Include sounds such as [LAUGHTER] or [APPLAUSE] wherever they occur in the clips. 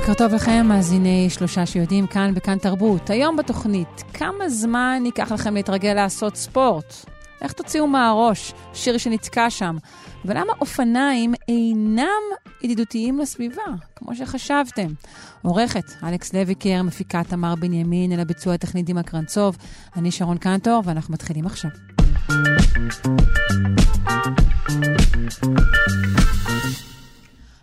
בוקר טוב לכם, מאזיני שלושה שיודעים כאן בכאן תרבות. היום בתוכנית, כמה זמן ייקח לכם להתרגל לעשות ספורט? איך תוציאו מהראש שיר שנתקע שם? ולמה אופניים אינם ידידותיים לסביבה, כמו שחשבתם? עורכת אלכס לויקר, מפיקה תמר בנימין, אל הביצוע הטכנית דימה קרנצוב. אני שרון קנטור, ואנחנו מתחילים עכשיו.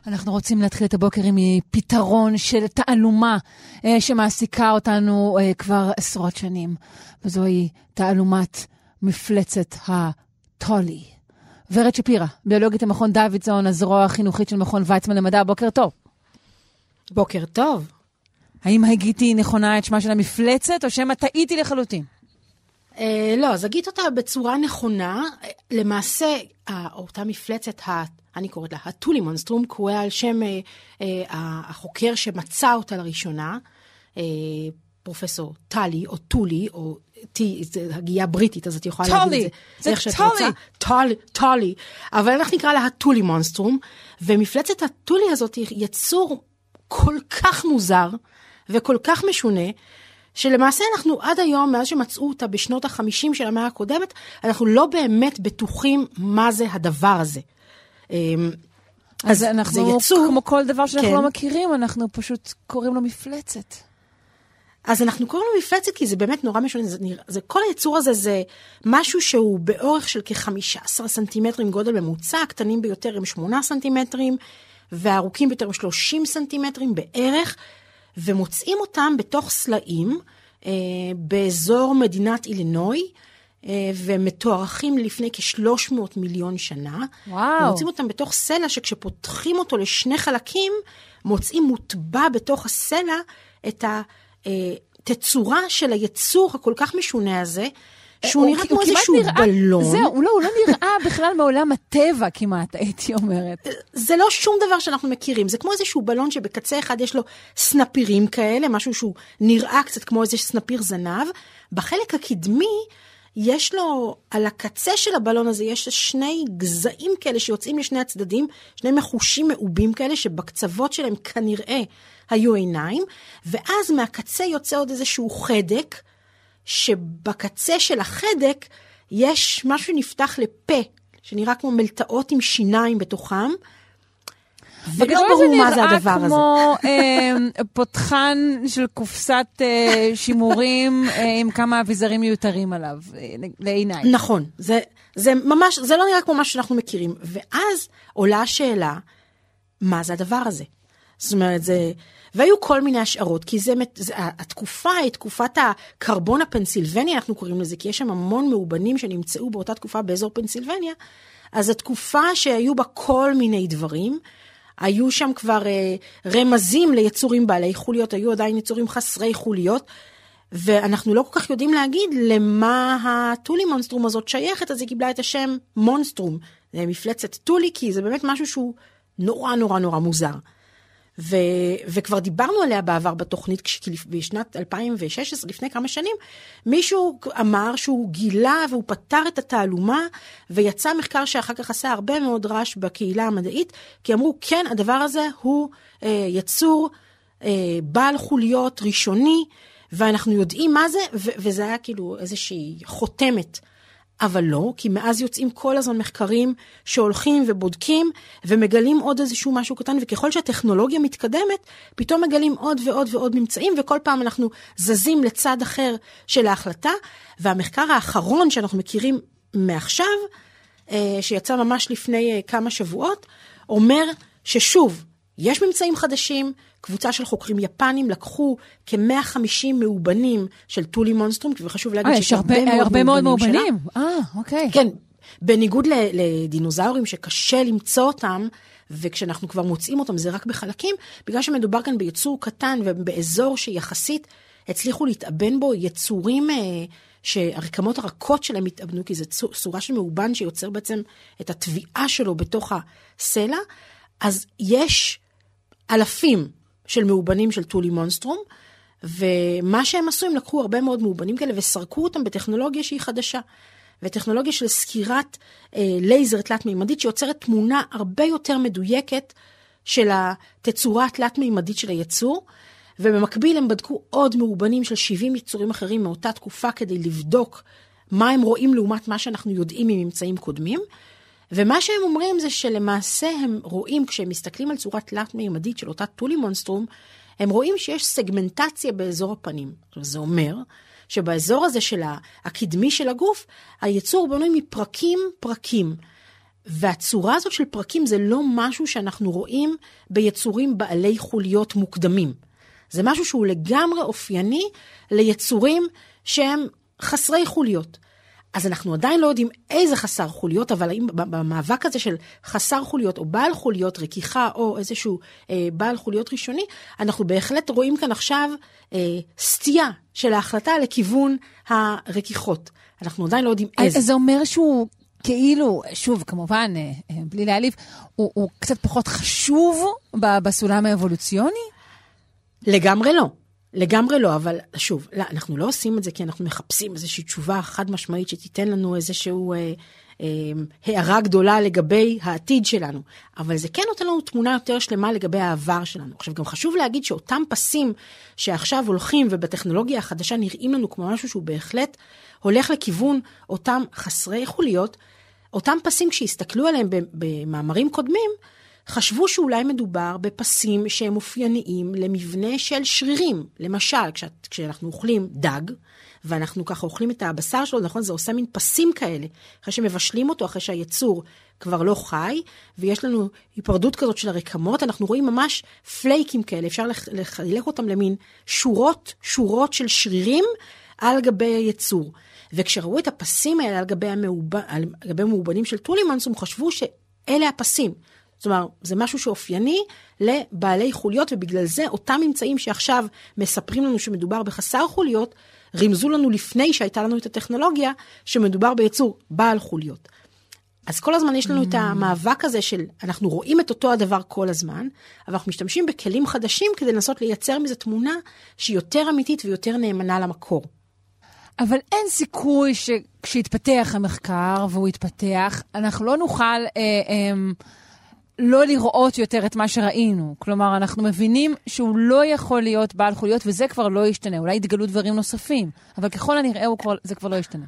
אנחנו רוצים להתחיל את הבוקר עם פתרון של תעלומה אה, שמעסיקה אותנו אה, כבר עשרות שנים, וזוהי תעלומת מפלצת הטולי. ורד שפירא, ביולוגית למכון דוידסון, הזרוע החינוכית של מכון ויצמן למדע, בוקר טוב. בוקר טוב. האם הגיתי נכונה את שמה של המפלצת, או שמא טעיתי לחלוטין? אה, לא, אז הגית אותה בצורה נכונה. למעשה, אותה מפלצת, אני קוראת לה הטולי מונסטרום, קורא על שם אה, אה, החוקר שמצא אותה לראשונה, פרופסור טלי, או טולי, או טי, זה הגייה בריטית, אז את יכולה טולי, להגיד את זה. זה איך שאת. רוצה. טולי, טולי. אבל אנחנו נקרא לה הטולי מונסטרום, ומפלצת הטולי הזאת היא יצור כל כך מוזר וכל כך משונה, שלמעשה אנחנו עד היום, מאז שמצאו אותה בשנות החמישים של המאה הקודמת, אנחנו לא באמת בטוחים מה זה הדבר הזה. אמ, אז זה אנחנו, יצור- כמו כל דבר שאנחנו כן. לא מכירים, אנחנו פשוט קוראים לו מפלצת. אז אנחנו קוראים לו מפלצת כי זה באמת נורא משונה, זה, זה, כל היצור הזה זה משהו שהוא באורך של כ-15 סנטימטרים גודל ממוצע, הקטנים ביותר הם 8 סנטימטרים, והארוכים ביותר הם 30 סנטימטרים בערך, ומוצאים אותם בתוך סלעים אה, באזור מדינת אילינוי, אה, ומתוארכים לפני כ-300 מיליון שנה. וואו. ומוצאים אותם בתוך סלע שכשפותחים אותו לשני חלקים, מוצאים מוטבע בתוך הסלע את התצורה של היצור הכל כך משונה הזה, שהוא הוא- נראה כמו איזשהו בלון. זהו, הוא לא, הוא לא נראה [LAUGHS] בכלל מעולם הטבע כמעט, [LAUGHS] הייתי אומרת. זה לא שום דבר שאנחנו מכירים, זה כמו איזשהו בלון שבקצה אחד יש לו סנפירים כאלה, משהו שהוא נראה קצת כמו איזה סנפיר זנב. בחלק הקדמי יש לו, על הקצה של הבלון הזה יש שני גזעים כאלה שיוצאים לשני הצדדים, שני מחושים מעובים כאלה שבקצוות שלהם כנראה היו עיניים, ואז מהקצה יוצא עוד איזשהו חדק, שבקצה של החדק יש משהו שנפתח לפה, שנראה כמו מלטעות עם שיניים בתוכם. ולא ברור מה זה הדבר זה הזה. כמו אה, פותחן של קופסת אה, שימורים אה, עם כמה אביזרים מיותרים עליו, אה, לעיניי. נכון, זה, זה ממש, זה לא נראה כמו מה שאנחנו מכירים. ואז עולה השאלה, מה זה הדבר הזה? זאת אומרת, זה... והיו כל מיני השערות, כי זה, זה, התקופה היא תקופת הקרבון הפנסילבני, אנחנו קוראים לזה, כי יש שם המון מאובנים שנמצאו באותה תקופה באזור פנסילבניה, אז התקופה שהיו בה כל מיני דברים, היו שם כבר אה, רמזים ליצורים בעלי חוליות, היו עדיין יצורים חסרי חוליות, ואנחנו לא כל כך יודעים להגיד למה הטולי מונסטרום הזאת שייכת, אז היא קיבלה את השם מונסטרום. זה מפלצת טולי, כי זה באמת משהו שהוא נורא נורא נורא מוזר. ו, וכבר דיברנו עליה בעבר בתוכנית, בשנת 2016, לפני כמה שנים, מישהו אמר שהוא גילה והוא פתר את התעלומה, ויצא מחקר שאחר כך עשה הרבה מאוד רעש בקהילה המדעית, כי אמרו, כן, הדבר הזה הוא אה, יצור אה, בעל חוליות ראשוני, ואנחנו יודעים מה זה, ו- וזה היה כאילו איזושהי חותמת. אבל לא, כי מאז יוצאים כל הזמן מחקרים שהולכים ובודקים ומגלים עוד איזשהו משהו קטן, וככל שהטכנולוגיה מתקדמת, פתאום מגלים עוד ועוד ועוד ממצאים, וכל פעם אנחנו זזים לצד אחר של ההחלטה. והמחקר האחרון שאנחנו מכירים מעכשיו, אה, שיצא ממש לפני אה, כמה שבועות, אומר ששוב, יש ממצאים חדשים, קבוצה של חוקרים יפנים לקחו כ-150 מאובנים של טולי מונסטרום, וחשוב להגיד אה, יש הרבה הרבה מאוד מאובנים. אה, אוקיי. כן, בניגוד לדינוזאורים שקשה למצוא אותם, וכשאנחנו כבר מוצאים אותם זה רק בחלקים, בגלל שמדובר כאן ביצור קטן ובאזור שיחסית הצליחו להתאבן בו יצורים אה, שהרקמות הרכות שלהם התאבנו, כי זו צורה של מאובן שיוצר בעצם את התביעה שלו בתוך הסלע, אז יש אלפים של מאובנים של טולי מונסטרום, ומה שהם עשו, הם לקחו הרבה מאוד מאובנים כאלה וסרקו אותם בטכנולוגיה שהיא חדשה. וטכנולוגיה של סקירת אה, לייזר תלת-מימדית שיוצרת תמונה הרבה יותר מדויקת של התצורה התלת-מימדית של היצור. ובמקביל הם בדקו עוד מאובנים של 70 יצורים אחרים מאותה תקופה כדי לבדוק מה הם רואים לעומת מה שאנחנו יודעים מממצאים קודמים. ומה שהם אומרים זה שלמעשה הם רואים, כשהם מסתכלים על צורה תלת-מימדית של אותה טולי מונסטרום, הם רואים שיש סגמנטציה באזור הפנים. זה אומר שבאזור הזה של הקדמי של הגוף, היצור בנוי מפרקים פרקים. והצורה הזאת של פרקים זה לא משהו שאנחנו רואים ביצורים בעלי חוליות מוקדמים. זה משהו שהוא לגמרי אופייני ליצורים שהם חסרי חוליות. אז אנחנו עדיין לא יודעים איזה חסר חוליות, אבל האם במאבק הזה של חסר חוליות או בעל חוליות, רכיכה או איזשהו אה, בעל חוליות ראשוני, אנחנו בהחלט רואים כאן עכשיו אה, סטייה של ההחלטה לכיוון הרכיכות. אנחנו עדיין לא יודעים איזה. אז זה אומר שהוא כאילו, שוב, כמובן, אה, אה, בלי להעליב, הוא, הוא קצת פחות חשוב בסולם האבולוציוני? לגמרי לא. לגמרי לא, אבל שוב, לא, אנחנו לא עושים את זה כי אנחנו מחפשים איזושהי תשובה חד משמעית שתיתן לנו איזושהי אה, אה, הערה גדולה לגבי העתיד שלנו, אבל זה כן נותן לנו תמונה יותר שלמה לגבי העבר שלנו. עכשיו, גם חשוב להגיד שאותם פסים שעכשיו הולכים ובטכנולוגיה החדשה נראים לנו כמו משהו שהוא בהחלט הולך לכיוון אותם חסרי חוליות, אותם פסים, כשהסתכלו עליהם במאמרים קודמים, חשבו שאולי מדובר בפסים שהם אופייניים למבנה של שרירים. למשל, כשאת, כשאנחנו אוכלים דג, ואנחנו ככה אוכלים את הבשר שלו, נכון? זה עושה מין פסים כאלה. אחרי שמבשלים אותו, אחרי שהיצור כבר לא חי, ויש לנו היפרדות כזאת של הרקמות, אנחנו רואים ממש פלייקים כאלה, אפשר לחלק אותם למין שורות, שורות של שרירים על גבי היצור. וכשראו את הפסים האלה על גבי, המאוב... על גבי מאובנים של טולימנס, הם חשבו שאלה הפסים. אומרת, זה משהו שאופייני לבעלי חוליות, ובגלל זה אותם ממצאים שעכשיו מספרים לנו שמדובר בחסר חוליות, רימזו לנו לפני שהייתה לנו את הטכנולוגיה, שמדובר ביצור בעל חוליות. אז כל הזמן יש לנו mm. את המאבק הזה של, אנחנו רואים את אותו הדבר כל הזמן, אבל אנחנו משתמשים בכלים חדשים כדי לנסות לייצר מזה תמונה שהיא יותר אמיתית ויותר נאמנה למקור. אבל אין סיכוי שכשיתפתח המחקר, והוא יתפתח, אנחנו לא נוכל... אה, אה, לא לראות יותר את מה שראינו. כלומר, אנחנו מבינים שהוא לא יכול להיות בעל חוליות, וזה כבר לא ישתנה. אולי יתגלו דברים נוספים, אבל ככל הנראה כבר, זה כבר לא ישתנה.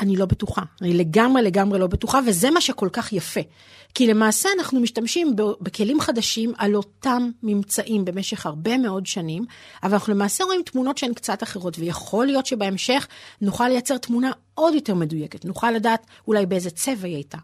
אני לא בטוחה, אני לגמרי לגמרי לא בטוחה, וזה מה שכל כך יפה. כי למעשה אנחנו משתמשים בכלים חדשים על אותם ממצאים במשך הרבה מאוד שנים, אבל אנחנו למעשה רואים תמונות שהן קצת אחרות, ויכול להיות שבהמשך נוכל לייצר תמונה עוד יותר מדויקת. נוכל לדעת אולי באיזה צבע היא הייתה,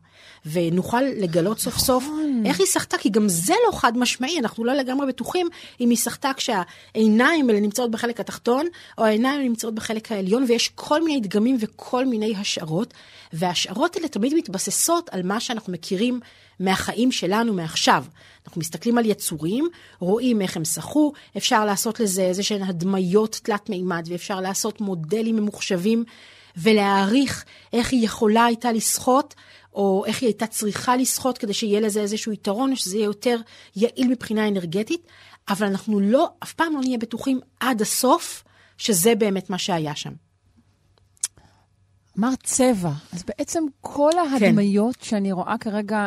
ונוכל לגלות סוף סוף נכון. איך היא שחתה, כי גם זה לא חד משמעי, אנחנו לא לגמרי בטוחים אם היא שחתה כשהעיניים האלה נמצאות בחלק התחתון, או העיניים נמצאות בחלק העליון, ויש כל מיני דגמים וכל מיני השערות, וההשערות האלה תמיד מתבססות על מה שאנחנו מכירים מהחיים שלנו מעכשיו. אנחנו מסתכלים על יצורים, רואים איך הם שחו, אפשר לעשות לזה איזה שהן הדמיות תלת מימד, ואפשר לעשות מודלים ממוחשבים. ולהעריך איך היא יכולה הייתה לשחות, או איך היא הייתה צריכה לשחות כדי שיהיה לזה איזשהו יתרון, שזה יהיה יותר יעיל מבחינה אנרגטית, אבל אנחנו לא, אף פעם לא נהיה בטוחים עד הסוף שזה באמת מה שהיה שם. אמרת צבע, אז בעצם כל כן. ההדמיות כן. שאני רואה כרגע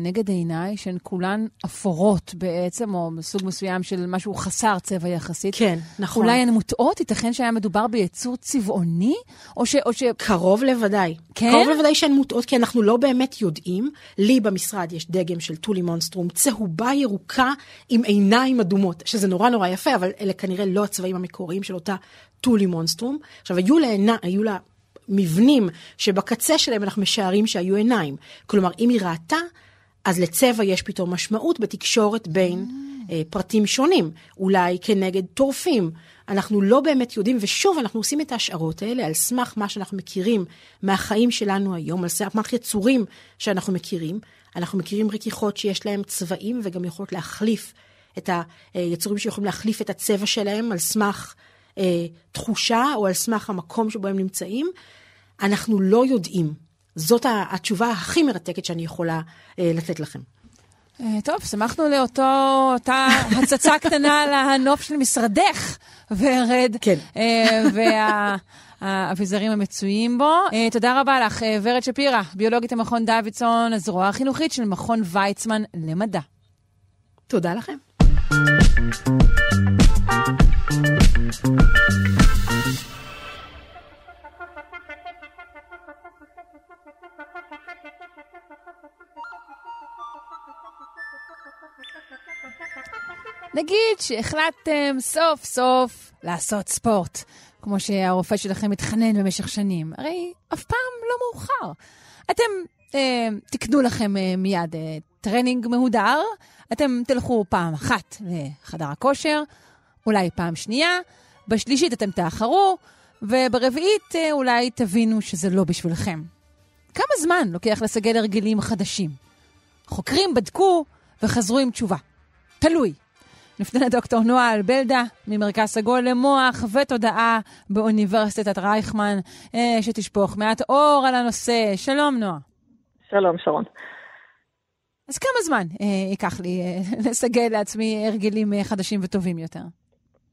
נגד עיניי, שהן כולן אפורות בעצם, או סוג מסוים של משהו חסר צבע יחסית. כן, נכון. אולי הן מוטעות? ייתכן שהיה מדובר ביצור צבעוני? או ש... או ש... קרוב לוודאי. כן? קרוב לוודאי שהן מוטעות, כי אנחנו לא באמת יודעים. לי במשרד יש דגם של טולי מונסטרום, צהובה ירוקה עם עיניים אדומות, שזה נורא נורא יפה, אבל אלה כנראה לא הצבעים המקוריים של אותה טולי מונסטרום. עכשיו, היו לה, היו לה מבנים שבקצה שלהם אנחנו משערים שהיו עיניים. כלומר, אם היא ראתה, אז לצבע יש פתאום משמעות בתקשורת בין mm. אה, פרטים שונים, אולי כנגד טורפים. אנחנו לא באמת יודעים, ושוב, אנחנו עושים את ההשערות האלה על סמך מה שאנחנו מכירים מהחיים שלנו היום, על סמך יצורים שאנחנו מכירים. אנחנו מכירים רכיכות שיש להם צבעים וגם יכולות להחליף את היצורים שיכולים להחליף את הצבע שלהם על סמך אה, תחושה או על סמך המקום שבו הם נמצאים, אנחנו לא יודעים. זאת התשובה הכי מרתקת שאני יכולה אה, לתת לכם. אה, טוב, שמחנו לאותה הצצה קטנה על הנוף של משרדך, ורד. כן. וה... האביזרים המצויים בו. תודה רבה לך, ורד שפירא, ביולוגית המכון דוידסון, הזרוע החינוכית של מכון ויצמן למדע. תודה לכם. נגיד שהחלטתם סוף סוף לעשות ספורט, כמו שהרופא שלכם מתחנן במשך שנים. הרי אף פעם לא מאוחר. אתם אה, תקנו לכם אה, מיד אה, טרנינג מהודר, אתם תלכו פעם אחת לחדר הכושר, אולי פעם שנייה, בשלישית אתם תאחרו, וברביעית אה, אולי תבינו שזה לא בשבילכם. כמה זמן לוקח לסגל הרגלים חדשים? חוקרים בדקו וחזרו עם תשובה. תלוי. נפנה לדוקטור נועה אלבלדה, ממרכז סגול למוח ותודעה באוניברסיטת רייכמן, אה, שתשפוך מעט אור על הנושא. שלום, נועה. שלום, שרון. אז כמה זמן אה, ייקח לי אה, [LAUGHS] לסגל לעצמי הרגלים אה, חדשים וטובים יותר?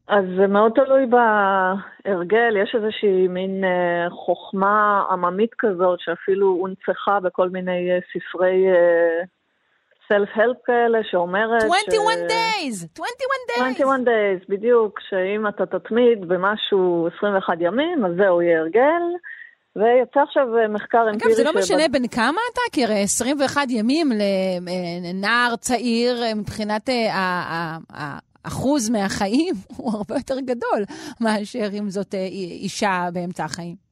אז זה מאוד תלוי בהרגל, יש איזושהי מין אה, חוכמה עממית כזאת שאפילו הונצחה בכל מיני אה, ספרי אה, self-help כאלה שאומרת... 21 ש... days! 21 days! 21 days, בדיוק, שאם אתה תתמיד במשהו 21 ימים, אז זהו יהיה הרגל. ויצא עכשיו מחקר אמפירי... אגב, זה לא משנה בין כמה אתה, כי הרי 21 ימים לנער צעיר מבחינת האחוז מהחיים [LAUGHS] הוא הרבה יותר גדול מאשר אם זאת אישה באמצע החיים.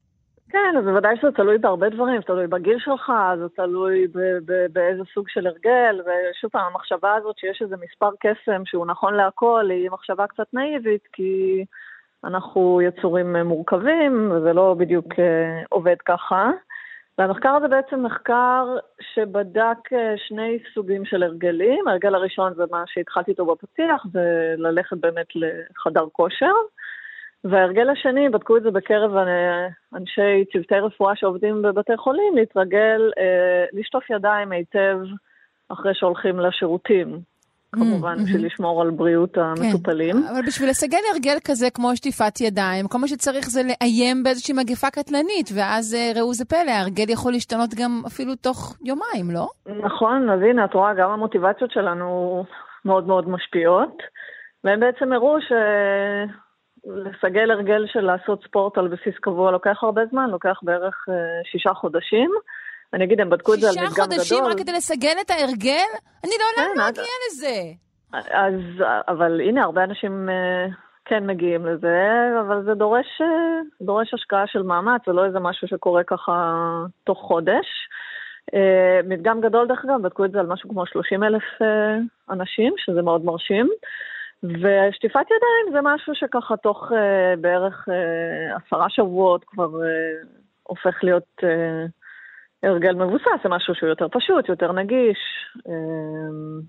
כן, אז בוודאי שזה תלוי בהרבה דברים, זה תלוי בגיל שלך, זה תלוי באיזה סוג של הרגל, ושוב פעם, המחשבה הזאת שיש איזה מספר קסם שהוא נכון להכל, היא מחשבה קצת נאיבית, כי אנחנו יצורים מורכבים, וזה לא בדיוק אה, עובד ככה. והמחקר הזה בעצם מחקר שבדק אה, שני סוגים של הרגלים. ההרגל הראשון זה מה שהתחלתי איתו בפתיח, זה ללכת באמת לחדר כושר. וההרגל השני, בדקו את זה בקרב אנשי צוותי רפואה שעובדים בבתי חולים, להתרגל, אה, לשטוף ידיים היטב אחרי שהולכים לשירותים. כמובן, בשביל mm-hmm. לשמור על בריאות המטופלים. כן, אבל בשביל לסגל הרגל כזה כמו שטיפת ידיים, כל מה שצריך זה לאיים באיזושהי מגפה קטלנית, ואז אה, ראו זה פלא, ההרגל יכול להשתנות גם אפילו תוך יומיים, לא? נכון, אז הנה, את רואה, גם המוטיבציות שלנו מאוד מאוד משפיעות, והם בעצם הראו ש... לסגל הרגל של לעשות ספורט על בסיס קבוע לוקח הרבה זמן, לוקח בערך אה, שישה חודשים. אני אגיד, הם בדקו את זה על מדגם גדול. שישה חודשים רק כדי לסגל את ההרגל? אני לעולם כן, לא אגיע לזה. אז, אבל הנה, הרבה אנשים uh, כן מגיעים לזה, אבל זה דורש, uh, דורש השקעה של מאמץ, זה לא איזה משהו שקורה ככה תוך חודש. Uh, מדגם גדול, דרך אגב, בדקו את זה על משהו כמו 30 אלף uh, אנשים, שזה מאוד מרשים. ושטיפת ידיים זה משהו שככה תוך uh, בערך uh, עשרה שבועות כבר uh, הופך להיות... Uh, הרגל מבוסס, זה משהו שהוא יותר פשוט, יותר נגיש. אמ,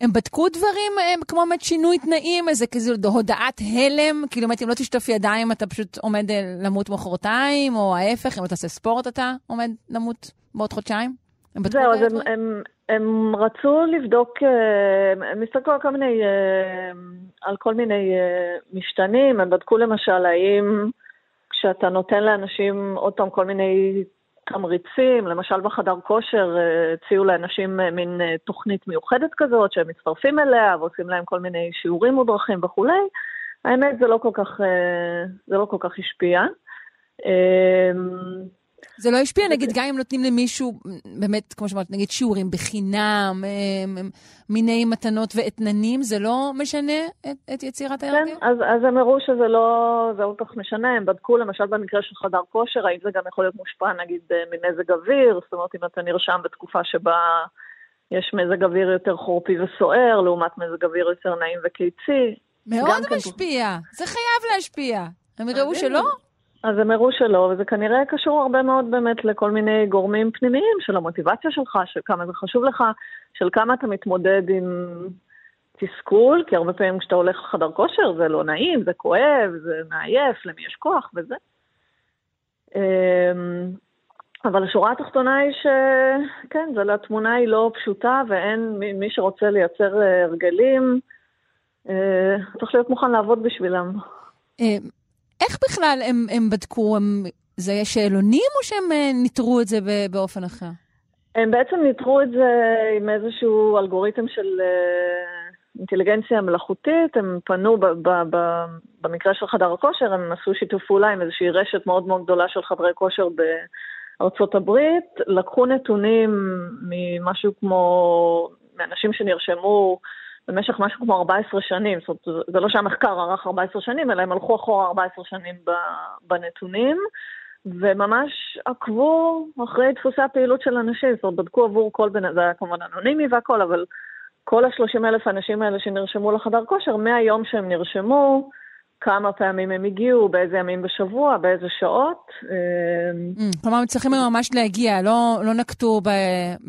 הם בדקו דברים הם, כמו באמת שינוי תנאים, איזה כזה הודעת הלם, כאילו באמת אם לא תשטוף ידיים אתה פשוט עומד אה, למות מחרתיים, או ההפך, אם אתה עושה ספורט אתה עומד למות בעוד חודשיים? הם בדקו זהו, אז הם, הם, הם רצו לבדוק, אה, הם הסתכלו על כל מיני, אה, על כל מיני משתנים, הם בדקו למשל האם כשאתה נותן לאנשים עוד פעם כל מיני תמריצים, למשל בחדר כושר אה, הציעו לאנשים אה, מין אה, תוכנית מיוחדת כזאת שהם מצטרפים אליה ועושים להם כל מיני שיעורים מודרכים וכולי. האמת זה לא כל כך, זה לא כל כך השפיע. זה לא השפיע, נגיד, גם אם נותנים למישהו, באמת, כמו שאמרת, נגיד שיעורים בחינם, מיני מתנות ואתננים, זה לא משנה את, את יצירת ההרגל? כן, אז, אז הם הראו שזה לא, זה לא כל כך משנה, הם בדקו למשל במקרה של חדר כושר, האם זה גם יכול להיות מושפע, נגיד, ממזג אויר, זאת אומרת, אם אתה נרשם בתקופה שבה יש מזג אוויר יותר חורפי וסוער, לעומת מזג אוויר יותר נעים וקיצי. מאוד משפיע, כן... זה חייב להשפיע. הם יראו שלא? אז הם הראו שלא, וזה כנראה קשור הרבה מאוד באמת לכל מיני גורמים פנימיים של המוטיבציה שלך, של כמה זה חשוב לך, של כמה אתה מתמודד עם, תסכול, כי הרבה פעמים כשאתה הולך לחדר כושר זה לא נעים, זה כואב, זה מעייף, למי יש כוח וזה. אמ, אבל השורה התחתונה היא שכן, התמונה היא לא פשוטה ואין מי שרוצה לייצר אה, הרגלים, אה, צריך להיות מוכן לעבוד בשבילם. אה, איך בכלל הם, הם בדקו? הם, זה שאלונים או שהם ניטרו את זה באופן אחר? הם בעצם ניטרו את זה עם איזשהו אלגוריתם של אינטליגנציה מלאכותית, הם פנו ב- ב- ב- במקרה של חדר הכושר, הם עשו שיתוף פעולה עם איזושהי רשת מאוד מאוד גדולה של חדרי כושר בארצות הברית, לקחו נתונים ממשהו כמו, מאנשים שנרשמו במשך משהו כמו 14 שנים, זאת אומרת, זה לא שהמחקר ארך 14 שנים, אלא הם הלכו אחורה 14 שנים בנתונים. וממש עקבו אחרי דפוסי הפעילות של אנשים, זאת אומרת, בדקו עבור כל בן זה היה כמובן אנונימי והכל, אבל כל ה-30 אלף האנשים האלה שנרשמו לחדר כושר, מהיום שהם נרשמו, כמה פעמים הם הגיעו, באיזה ימים בשבוע, באיזה שעות. אמ, mm, כלומר, הם צריכים ממש להגיע, לא, לא נקטו ב,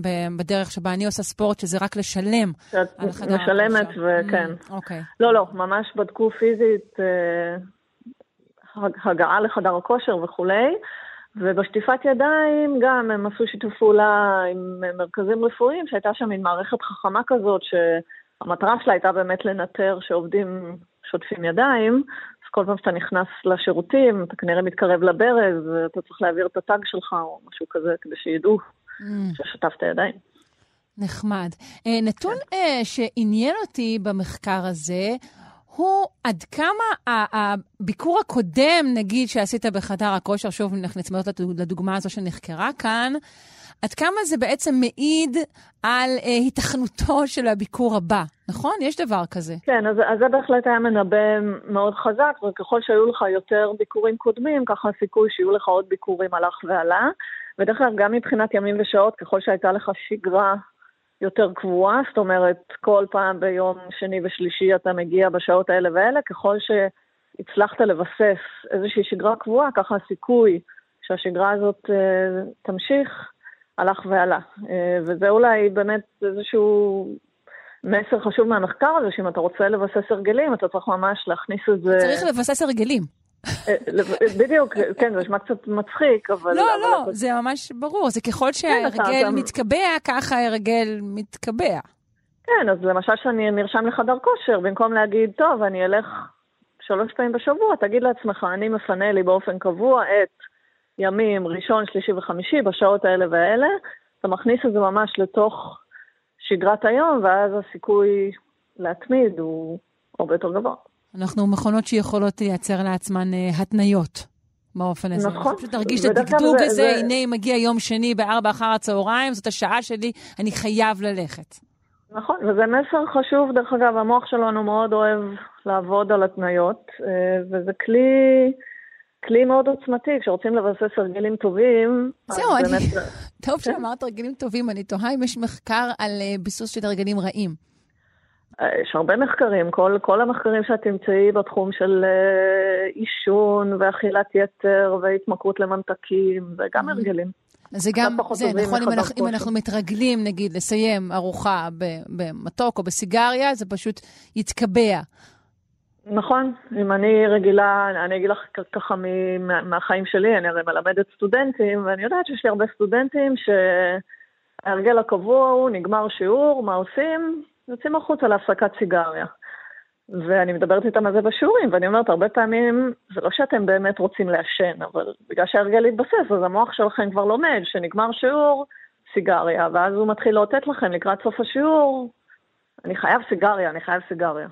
ב, בדרך שבה אני עושה ספורט, שזה רק לשלם על חדר הכושר. משלמת, וכן. Mm, אוקיי. לא, לא, ממש בדקו פיזית אה, הגעה לחדר הכושר וכולי. ובשטיפת ידיים גם הם עשו שיתוף פעולה עם מרכזים רפואיים, שהייתה שם מין מערכת חכמה כזאת, שהמטרה שלה הייתה באמת לנטר שעובדים שוטפים ידיים, אז כל פעם שאתה נכנס לשירותים, אתה כנראה מתקרב לברז, ואתה צריך להעביר את הטאג שלך או משהו כזה, כדי שידעו mm. ששטפת ידיים. נחמד. אה, נתון כן. שעניין אותי במחקר הזה, הוא עד כמה הביקור הקודם, נגיד, שעשית בחדר הכושר, שוב אנחנו נצמדות לדוגמה הזו שנחקרה כאן, עד כמה זה בעצם מעיד על אה, היתכנותו של הביקור הבא, נכון? יש דבר כזה. כן, אז, אז זה בהחלט היה מנבא מאוד חזק, וככל שהיו לך יותר ביקורים קודמים, ככה הסיכוי שיהיו לך עוד ביקורים הלך ועלה. ודרך אגב, גם מבחינת ימים ושעות, ככל שהייתה לך שגרה יותר קבועה, זאת אומרת, כל פעם ביום שני ושלישי אתה מגיע בשעות האלה והאלה, ככל שהצלחת לבסס איזושהי שגרה קבועה, ככה הסיכוי שהשגרה הזאת uh, תמשיך, הלך ועלה. Uh, וזה אולי באמת איזשהו מסר חשוב מהמחקר הזה, שאם אתה רוצה לבסס הרגלים, אתה צריך ממש להכניס את זה... צריך לבסס הרגלים. אה, בדיוק, כן, זה נשמע קצת מצחיק, אבל... לא, לא, זה ממש ברור. זה ככל כן, שההרגל מתקבע, ככה ההרגל מתקבע. כן, אז למשל שאני נרשם לחדר כושר, במקום להגיד, טוב, אני אלך שלוש פעמים בשבוע, תגיד לעצמך, אני מפנה לי באופן קבוע את ימים ראשון, שלישי וחמישי, בשעות האלה והאלה, אתה מכניס את זה ממש לתוך שגרת היום, ואז הסיכוי להתמיד הוא הרבה יותר גבוה. אנחנו מכונות שיכולות לייצר לעצמן uh, התניות באופן הזה. נכון. פשוט נרגיש את הדגדוג הזה, זה... הנה מגיע יום שני בארבע אחר הצהריים, זאת השעה שלי, אני חייב ללכת. נכון, וזה מסר חשוב, דרך אגב, המוח שלנו מאוד אוהב לעבוד על התניות, אה, וזה כלי... כלי מאוד עוצמתי, כשרוצים לבסס הרגלים טובים, זהו, אני... באמת... [LAUGHS] טוב. שאמרת הרגלים טובים, אני תוהה אם יש מחקר על אה, ביסוס של הרגלים רעים. יש הרבה מחקרים, כל, כל המחקרים שאת תמצאי בתחום של אה, עישון ואכילת יתר והתמכרות לממתקים, זה גם mm-hmm. הרגלים. זה גם, זה נכון, אם אנחנו, אם אנחנו מתרגלים, נגיד, לסיים ארוחה במתוק או בסיגריה, זה פשוט יתקבע. נכון, אם אני רגילה, אני אגיד לך ככה מהחיים שלי, אני הרי מלמדת סטודנטים, ואני יודעת שיש לי הרבה סטודנטים שההרגל הקבוע הוא, נגמר שיעור, מה עושים? יוצאים החוצה להפסקת סיגריה. ואני מדברת איתם על זה בשיעורים, ואני אומרת, הרבה פעמים, זה לא שאתם באמת רוצים לעשן, אבל בגלל שההרגל התבסס, אז המוח שלכם כבר לומד שנגמר שיעור, סיגריה, ואז הוא מתחיל לאותת לכם לקראת סוף השיעור, אני חייב סיגריה, אני חייב סיגריה.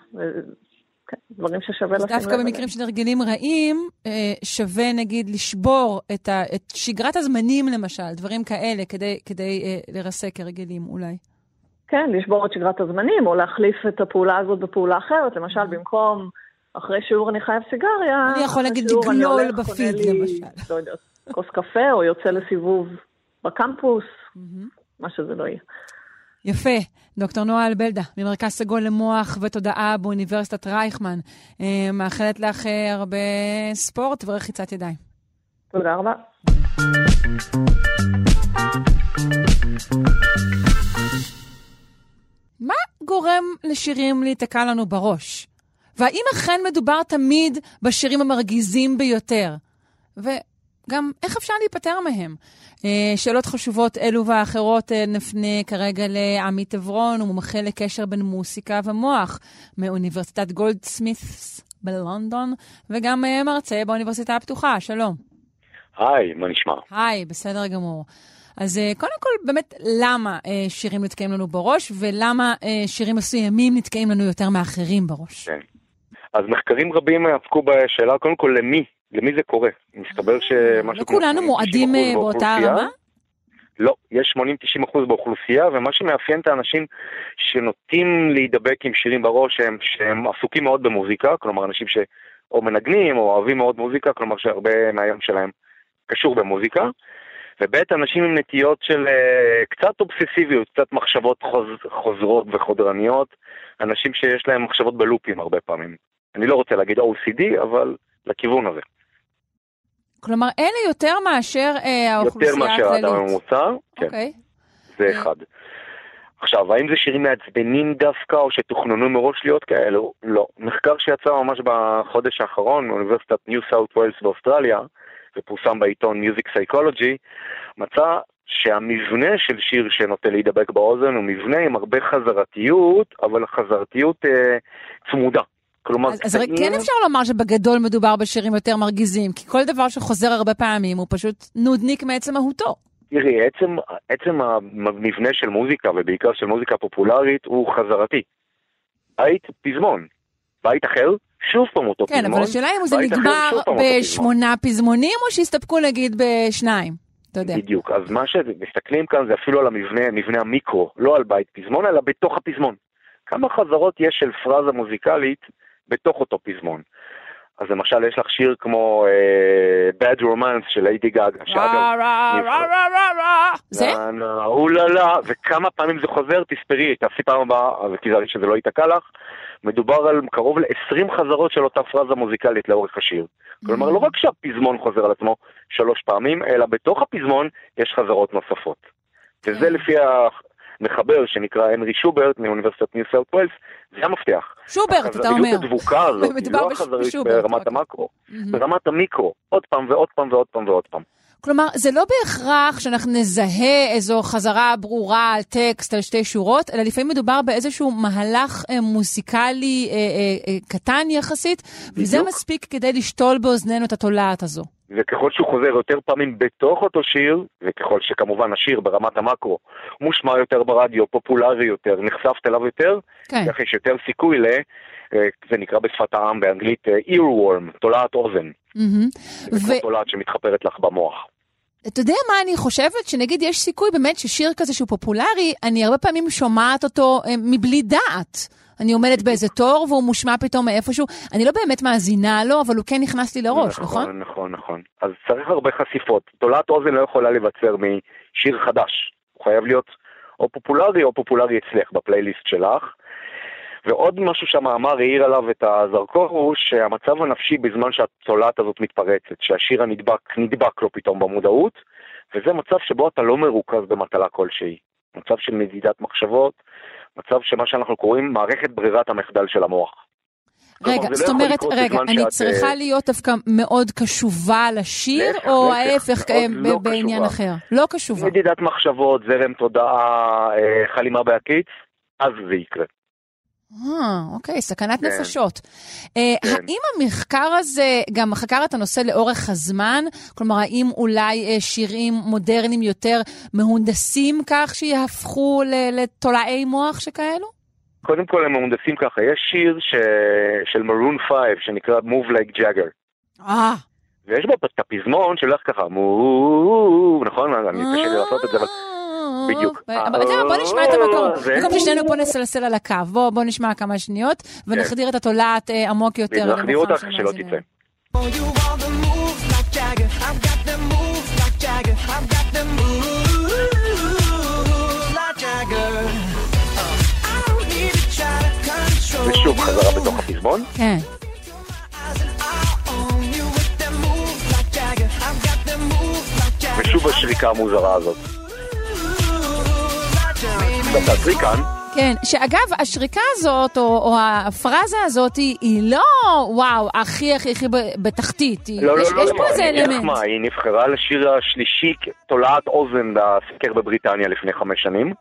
דברים ששווה לשים לב. דווקא במקרים של הרגלים רעים, אה, שווה נגיד לשבור את, ה, את שגרת הזמנים למשל, דברים כאלה, כדי, כדי אה, לרסק הרגלים אולי. כן, לשבור את שגרת הזמנים, או להחליף את הפעולה הזאת בפעולה אחרת. למשל, mm-hmm. במקום אחרי שיעור אני חייב סיגריה, אני יכול להגיד לגלול בפיד, למשל. לא יודעת, כוס קפה, או יוצא לסיבוב בקמפוס, mm-hmm. מה שזה לא יהיה. יפה. דוקטור נועה אלבלדה, ממרכז סגול למוח ותודעה באוניברסיטת רייכמן. אה, מאחלת לך אה, הרבה ספורט ורחיצת ידיים. תודה רבה. גורם לשירים להיתקע לנו בראש? והאם אכן מדובר תמיד בשירים המרגיזים ביותר? וגם, איך אפשר להיפטר מהם? אה, שאלות חשובות אלו ואחרות אה, נפנה כרגע לעמית עברון, הוא מומחה לקשר בין מוסיקה ומוח מאוניברסיטת גולדסמית'ס בלונדון, וגם אה, מרצה באוניברסיטה הפתוחה. שלום. היי, מה נשמע? היי, בסדר גמור. אז קודם כל, באמת, למה שירים נתקעים לנו בראש, ולמה שירים מסוימים נתקעים לנו יותר מאחרים בראש? כן. אז מחקרים רבים עסקו בשאלה, קודם כל, למי למי זה קורה? מסתבר שמשהו לא כולנו מועדים אה, באותה רמה? לא, יש 80-90 אחוז באוכלוסייה, ומה שמאפיין את האנשים שנוטים להידבק עם שירים בראש, הם שהם עסוקים מאוד במוזיקה, כלומר אנשים שאו מנגנים או אוהבים מאוד מוזיקה, כלומר שהרבה מהיום שלהם קשור במוזיקה, וב' אנשים עם נטיות של uh, קצת אובססיביות, קצת מחשבות חוז, חוזרות וחודרניות, אנשים שיש להם מחשבות בלופים הרבה פעמים. אני לא רוצה להגיד OCD, אבל לכיוון הזה. כלומר, אלה יותר מאשר אה, האוכלוסייה הכללית. יותר מאשר האדם הממוצע, כן. אוקיי. זה אה. אחד. עכשיו, האם זה שירים מעצבנים דווקא, או שתוכננו מראש להיות כאלו? לא. מחקר שיצא ממש בחודש האחרון מאוניברסיטת ניו סאוט ווילס באוסטרליה, ופורסם בעיתון Music Psychology, מצא שהמבנה של שיר שנוטה להידבק באוזן הוא מבנה עם הרבה חזרתיות, אבל חזרתיות אה, צמודה. כלומר, אז, אז כן אפשר לומר שבגדול מדובר בשירים יותר מרגיזים, כי כל דבר שחוזר הרבה פעמים הוא פשוט נודניק מעצם מהותו. תראי, עצם, עצם המבנה של מוזיקה, ובעיקר של מוזיקה פופולרית, הוא חזרתי. בית פזמון. בית אחר, שוב פעם אותו כן, פזמון. כן, אבל השאלה אם זה נגמר בשמונה פזמונים, או שהסתפקו נגיד בשניים. אתה יודע. בדיוק, אז מה שמסתכלים כאן זה אפילו על המבנה, מבנה המיקרו, לא על בית פזמון, אלא בתוך הפזמון. כמה חזרות יש של פרזה מוזיקלית בתוך אותו פזמון. אז למשל יש לך שיר כמו uh, Bad Romance של איידי גאגה, שאגב... זה? אוללה, וכמה פעמים זה חוזר, תספרי, תעשי פעם הבאה, תזהרי שזה לא ייתקע לך. מדובר על קרוב ל-20 חזרות של אותה פרזה מוזיקלית לאורך השיר. כלומר, לא רק שהפזמון חוזר על עצמו שלוש פעמים, אלא בתוך הפזמון יש חזרות נוספות. וזה לפי מחבר שנקרא הנרי שוברט מאוניברסיטת ניו סאוט ווילס, זה המפתח. שוברט, אתה אומר. החזריות הדבוקה הזאת, [LAUGHS] היא לא החזרית ברמת המקרו, ברמת המיקרו, עוד פעם ועוד פעם ועוד פעם ועוד פעם. כלומר, זה לא בהכרח שאנחנו נזהה איזו חזרה ברורה על טקסט, על שתי שורות, אלא לפעמים מדובר באיזשהו מהלך אה, מוסיקלי אה, אה, אה, קטן יחסית, בדיוק. וזה מספיק כדי לשתול באוזנינו את התולעת הזו. וככל שהוא חוזר יותר פעמים בתוך אותו שיר, וככל שכמובן השיר ברמת המקרו מושמע יותר ברדיו, פופולרי יותר, נחשפת אליו יותר, כן. כך יש יותר סיכוי ל... אה, זה נקרא בשפת העם באנגלית אה, earworm, תולעת אוזן. Mm-hmm. זה ו... תולעת שמתחפרת לך במוח. אתה יודע מה אני חושבת? שנגיד יש סיכוי באמת ששיר כזה שהוא פופולרי, אני הרבה פעמים שומעת אותו אה, מבלי דעת. אני עומדת באיזה תור והוא מושמע פתאום מאיפשהו. אני לא באמת מאזינה לו, אבל הוא כן נכנס לי לראש, נכון? נכון, נכון, נכון. אז צריך הרבה חשיפות. תולעת אוזן לא יכולה להיווצר משיר חדש. הוא חייב להיות או פופולרי או פופולרי אצלך בפלייליסט שלך. ועוד משהו שהמאמר העיר עליו את הזרקור הוא שהמצב הנפשי בזמן שהתולעת הזאת מתפרצת, שהשיר הנדבק נדבק לו פתאום במודעות, וזה מצב שבו אתה לא מרוכז במטלה כלשהי. מצב של מדידת מחשבות, מצב שמה שאנחנו קוראים מערכת ברירת המחדל של המוח. רגע, לא זאת אומרת, רגע, אני שאת... צריכה אה, להיות דווקא מאוד קשובה לשיר, להפך, או ההפך אה, לא בעניין קשובה. אחר? לא קשובה. מדידת מחשבות, זרם תודעה, אה, חלימה בהקיץ, אז זה יקרה. אה, אוקיי, סכנת כן. נפשות. אה, כן. האם המחקר הזה גם חקר את הנושא לאורך הזמן? כלומר, האם אולי אה, שירים מודרניים יותר מהונדסים כך שיהפכו לתולעי מוח שכאלו? קודם כל הם מהונדסים ככה. יש שיר ש... של מרון 5 שנקרא Move Like Jagger. אה. ויש בו את הפזמון שהולך ככה, מו... נכון? אני קשה לי לעשות את זה, אבל... בדיוק. בוא נשמע את המקום. במקום ששנינו פה נסלסל על הקו. בוא נשמע כמה שניות, ונחדיר את התולעת אה, עמוק יותר. נחדיר אותך שלא תצא. ושוב חזרה בתוך הפזמון. כן. ושוב השריקה המוזרה הזאת. עכשיו תעצרי כאן, כן, שאגב, השריקה הזאת, או, או הפרזה הזאת, היא, היא לא, וואו, הכי הכי הכי בתחתית. היא, לא, לא, יש, לא, יש לא, פה איזה אלמנט. מה, היא נבחרה לשיר השלישי, תולעת אוזן בסקר בבריטניה לפני חמש שנים.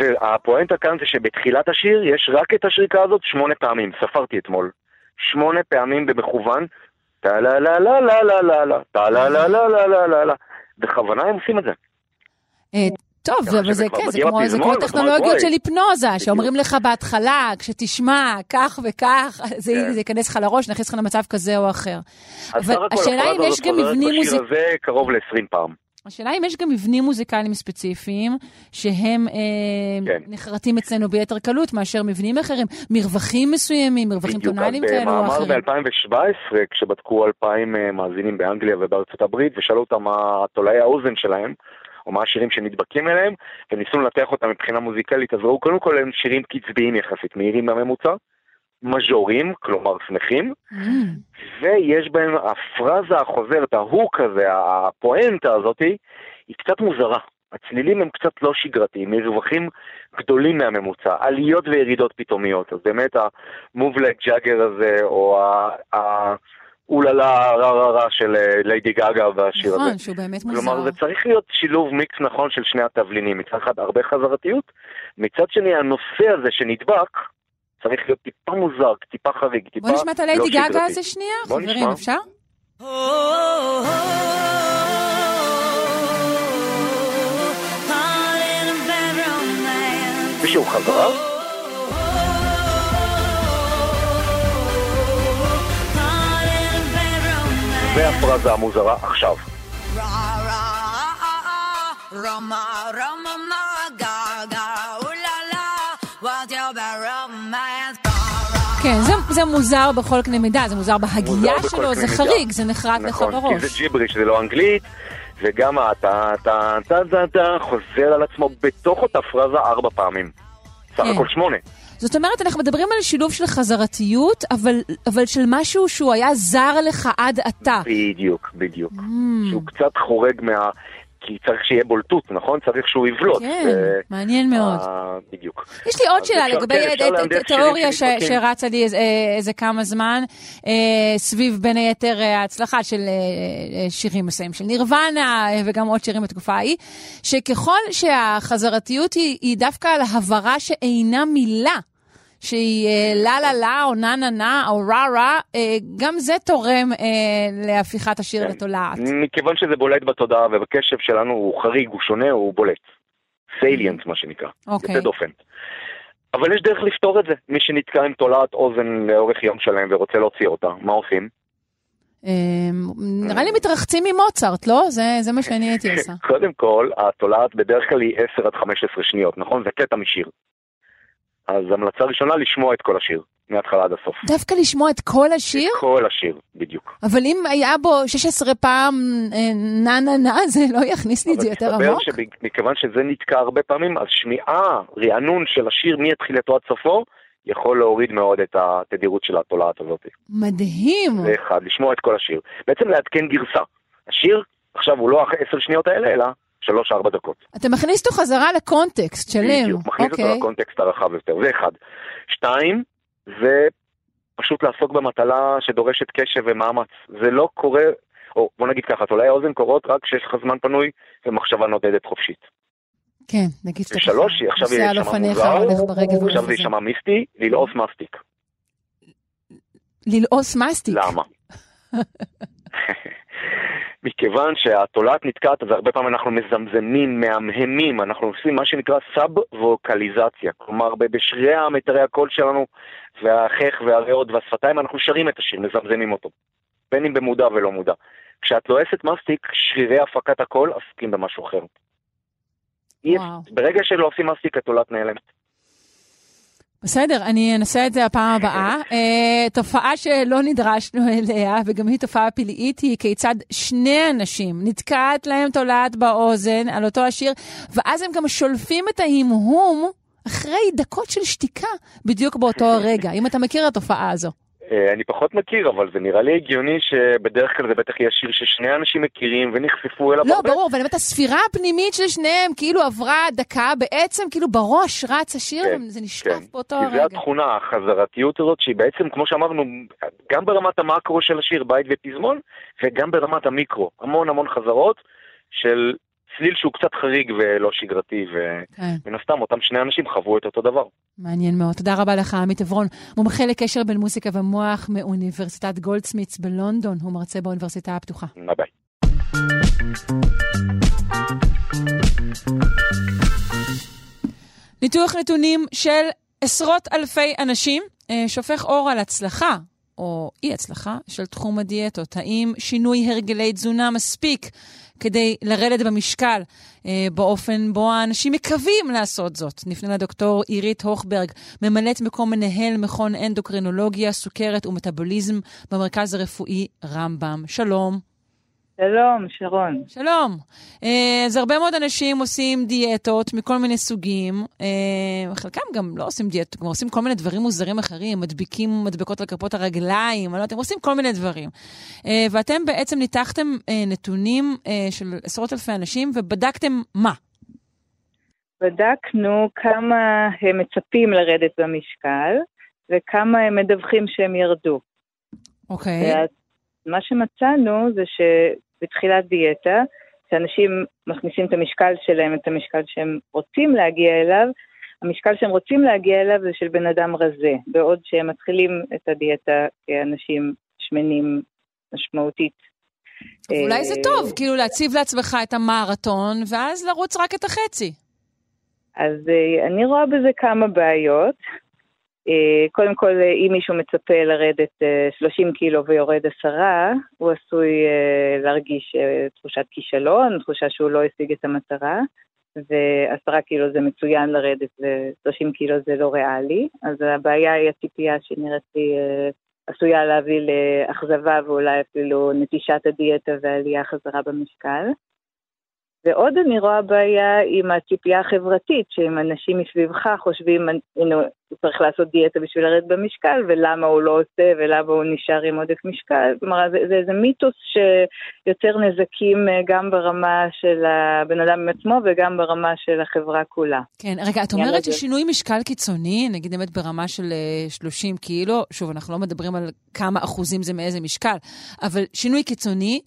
והפואנטה כאן זה שבתחילת השיר יש רק את השריקה הזאת שמונה פעמים, ספרתי אתמול. שמונה פעמים במכוון, טה לה לה לה לה לה לה לה, טה לה לה לה לה לה לה לה. בכוונה הם עושים את זה. טוב, אבל זה כן, זה כמו, זה כמו טכנולוגיות של. היפנוזה, שאומרים לך בהתחלה, כשתשמע כך וכך, [LAUGHS] זה, כן. זה ייכנס לך לראש, נכניס לך למצב כזה או אחר. אבל השאלה אם יש גם מבנים בשיר מוזיק... הזה קרוב ל-20 פעם. השאלה אם יש גם מבנים מוזיקליים ספציפיים שהם אה, כן. נחרטים אצלנו ביתר קלות מאשר מבנים אחרים, מרווחים מסוימים, מרווחים טונאליים כאלו או במאמר אחרים. ב-2017, כשבדקו 2,000 אה, מאזינים באנגליה ובארצות הברית, ושאלו אותם מה תולעי האוזן שלהם, או מה השירים שנדבקים אליהם, וניסו לנתח אותם מבחינה מוזיקלית, אז ראו קודם כל הם שירים קצביים יחסית, מהירים מהממוצע, מז'וריים, כלומר שמחים, Mm, ויש בהם הפרזה החוזרת, ההוק הזה, הפואנטה הזאתי, היא קצת מוזרה. הצלילים הם קצת לא שגרתיים, מרווחים גדולים מהממוצע, עליות וירידות פתאומיות. אז באמת like jagger הזה, או ה-אוללה רע רע רע של ליידי גאגה בשיר הזה. נכון, שהוא באמת מוזר. כלומר, זה צריך להיות שילוב מיקס נכון של שני התבלינים. מצד אחד הרבה חזרתיות, מצד שני הנושא הזה שנדבק, צריך להיות טיפה מוזר, טיפה חריג, טיפה בוא נשמע את הליידי לא גאגה שגרתי. הזה שנייה, חברים. אפשר? מישהו חזר? והפרזה המוזרה עכשיו. כן, זה, זה מוזר בכל קנה מידה, זה מוזר בהגייה מוזר שלו, זה מידה. חריג, זה נחרט לך נכון, בראש. כי זה ג'יבריש, זה לא אנגלית, וגם הטה טה טה טה טה חוזר על עצמו בתוך אותה פרזה ארבע פעמים. סך כן. הכל שמונה. זאת אומרת, אנחנו מדברים על שילוב של חזרתיות, אבל, אבל של משהו שהוא היה זר לך עד עתה. בדיוק, בדיוק. Mm, שהוא קצת חורג מה... כי צריך שיהיה בולטות, נכון? צריך שהוא יבלוט. כן, ו- מעניין מאוד. אה, בדיוק. יש לי עוד שאלה אפשר- לגבי כן, תיאוריה ש-. שרצה לי איזה- איזה כמה זמן, אה, סביב בין היתר אה, ההצלחה של אה, אה, שירים מסוימים של נירוונה וגם עוד שירים בתקופה ההיא, שככל שהחזרתיות היא היא דווקא על הברה שאינה מילה, שהיא אה, לה לה לה או נה נה נה או רע רע, אה, גם זה תורם אה, להפיכת השיר כן. לתולעת. מכיוון שזה בולט בתודעה ובקשב שלנו הוא חריג, הוא שונה, הוא בולט. סיליאנט, מה שנקרא. אוקיי. יוצא דופן. אבל יש דרך לפתור את זה. מי שנתקע עם תולעת אוזן לאורך יום שלם ורוצה להוציא אותה, מה עושים? אה, נראה לי מתרחצים ממוצרט, לא? זה זה מה שאני הייתי עושה. [LAUGHS] קודם כל, התולעת בדרך כלל היא 10 עד 15 שניות, נכון? זה קטע משיר. אז המלצה ראשונה, לשמוע את כל השיר, מההתחלה עד הסוף. דווקא לשמוע את כל השיר? כל השיר, בדיוק. אבל אם היה בו 16 פעם אה, נה נה נה, זה לא יכניס לי את זה יותר אבל עמוק? מסתבר שמכיוון שזה נתקע הרבה פעמים, אז שמיעה, רענון של השיר מתחילתו עד סופו, יכול להוריד מאוד את התדירות של התולעת הזאת. מדהים. זה אחד, לשמוע את כל השיר. בעצם לעדכן גרסה. השיר, עכשיו הוא לא אחרי עשר שניות האלה, אלא שלוש-ארבע דקות. אתה מכניס אותו חזרה לקונטקסט שלם. בדיוק, מכניס אותו אוקיי. לקונטקסט הרחב יותר, זה אחד. שתיים, זה פשוט לעסוק במטלה שדורשת קשב ומאמץ. זה לא קורה, או בוא נגיד ככה, תולעי האוזן קורות רק כשיש לך זמן פנוי ומחשבה נודדת חופשית. כן, נגיד שאתה ושלוש, ככה עכשיו שם אופניך, מוזר, עכשיו זה. יישמע מיסטי, ללעוס מסטיק. ללעוס מסטיק. למה? [LAUGHS] [LAUGHS] מכיוון שהתולעת נתקעת, אז הרבה פעמים אנחנו מזמזמים, מהמהמים, אנחנו עושים מה שנקרא סאב-ווקליזציה. כלומר, בשרירי מיתרי הקול שלנו, והחך והריאות והשפתיים, אנחנו שרים את השיר, מזמזמים אותו. בין אם במודע ולא מודע. כשאת לועסת מסטיק, שרירי הפקת הקול עסוקים במשהו אחר. וואו. ברגע שלא עושים מסטיק, התולעת נעלמת. בסדר, אני אנסה את זה הפעם הבאה. אה, תופעה שלא נדרשנו אליה, וגם היא תופעה פלאית, היא כיצד שני אנשים נתקעת להם תולעת באוזן על אותו השיר, ואז הם גם שולפים את ההמהום אחרי דקות של שתיקה, בדיוק באותו [LAUGHS] הרגע. אם אתה מכיר את התופעה הזו. אה, אני פחות מכיר, אבל זה נראה לי הגיוני שבדרך כלל זה בטח יהיה שיר ששני אנשים מכירים ונחשפו אליו לא, הרבה. ברור, אבל באמת הספירה הפנימית של שניהם כאילו עברה דקה, בעצם כאילו בראש רץ השיר, כן, וזה נשקף כן. באותו כי זה הרגע. התכונה, החזרתיות הזאת, שהיא בעצם, כמו שאמרנו, גם ברמת המקרו של השיר, בית ופזמון, וגם ברמת המיקרו. המון המון חזרות של צליל שהוא קצת חריג ולא שגרתי, כן. ומן הסתם אותם שני אנשים חוו את אותו דבר. מעניין מאוד. תודה רבה לך, עמית עברון, מומחה לקשר בין מוזיקה ומוח מאוניברסיטת גולדסמיתס בלונדון. הוא מרצה באוניברסיטה הפתוחה. ביי ביי. ניתוח נתונים של עשרות אלפי אנשים אה, שופך אור על הצלחה, או אי הצלחה, של תחום הדיאטות. האם שינוי הרגלי תזונה מספיק כדי לרדת במשקל אה, באופן בו האנשים מקווים לעשות זאת? נפנה לדוקטור עירית הוכברג, ממלאת מקום מנהל מכון אנדוקרינולוגיה, סוכרת ומטאבוליזם במרכז הרפואי רמב"ם. שלום. שלום, שרון. שלום. אה, אז הרבה מאוד אנשים עושים דיאטות מכל מיני סוגים. אה, חלקם גם לא עושים דיאטות, גם עושים כל מיני דברים מוזרים אחרים, מדביקים מדבקות על כפות הרגליים, לא יודעת, הם עושים כל מיני דברים. אה, ואתם בעצם ניתחתם נתונים של עשרות אלפי אנשים ובדקתם מה? בדקנו כמה הם מצפים לרדת במשקל וכמה הם מדווחים שהם ירדו. אוקיי. מה שמצאנו זה שבתחילת דיאטה, כשאנשים מכניסים את המשקל שלהם, את המשקל שהם רוצים להגיע אליו, המשקל שהם רוצים להגיע אליו זה של בן אדם רזה, בעוד שהם מתחילים את הדיאטה כאנשים שמנים משמעותית. אולי זה אה, טוב, כאילו להציב לעצמך את המרתון, ואז לרוץ רק את החצי. אז אה, אני רואה בזה כמה בעיות. אה, קודם כל, אה, אם מישהו מצפה לרדת אה, 30 קילו ויורד עשרה, הוא עשוי אה, להרגיש אה, תחושת כישלון, תחושה שהוא לא השיג את המטרה, ועשרה קילו זה מצוין לרדת ו-30 קילו זה לא ריאלי, אז הבעיה היא הציפייה שנראית לי אה, עשויה להביא לאכזבה ואולי אפילו נטישת הדיאטה ועלייה חזרה במשקל. ועוד אני רואה בעיה עם הציפייה החברתית, שאם אנשים מסביבך חושבים, הנה, הוא צריך לעשות דיאטה בשביל לרדת במשקל, ולמה הוא לא עושה, ולמה הוא נשאר עם עודף משקל. כלומר, זה, זה איזה מיתוס שיוצר נזקים אה, גם ברמה של הבן אדם עצמו, וגם ברמה של החברה כולה. כן, רגע, את אומרת זה- ששינוי משקל קיצוני, נגיד באמת ברמה של אה, 30 קילו, שוב, אנחנו לא מדברים על כמה אחוזים זה מאיזה משקל, אבל שינוי קיצוני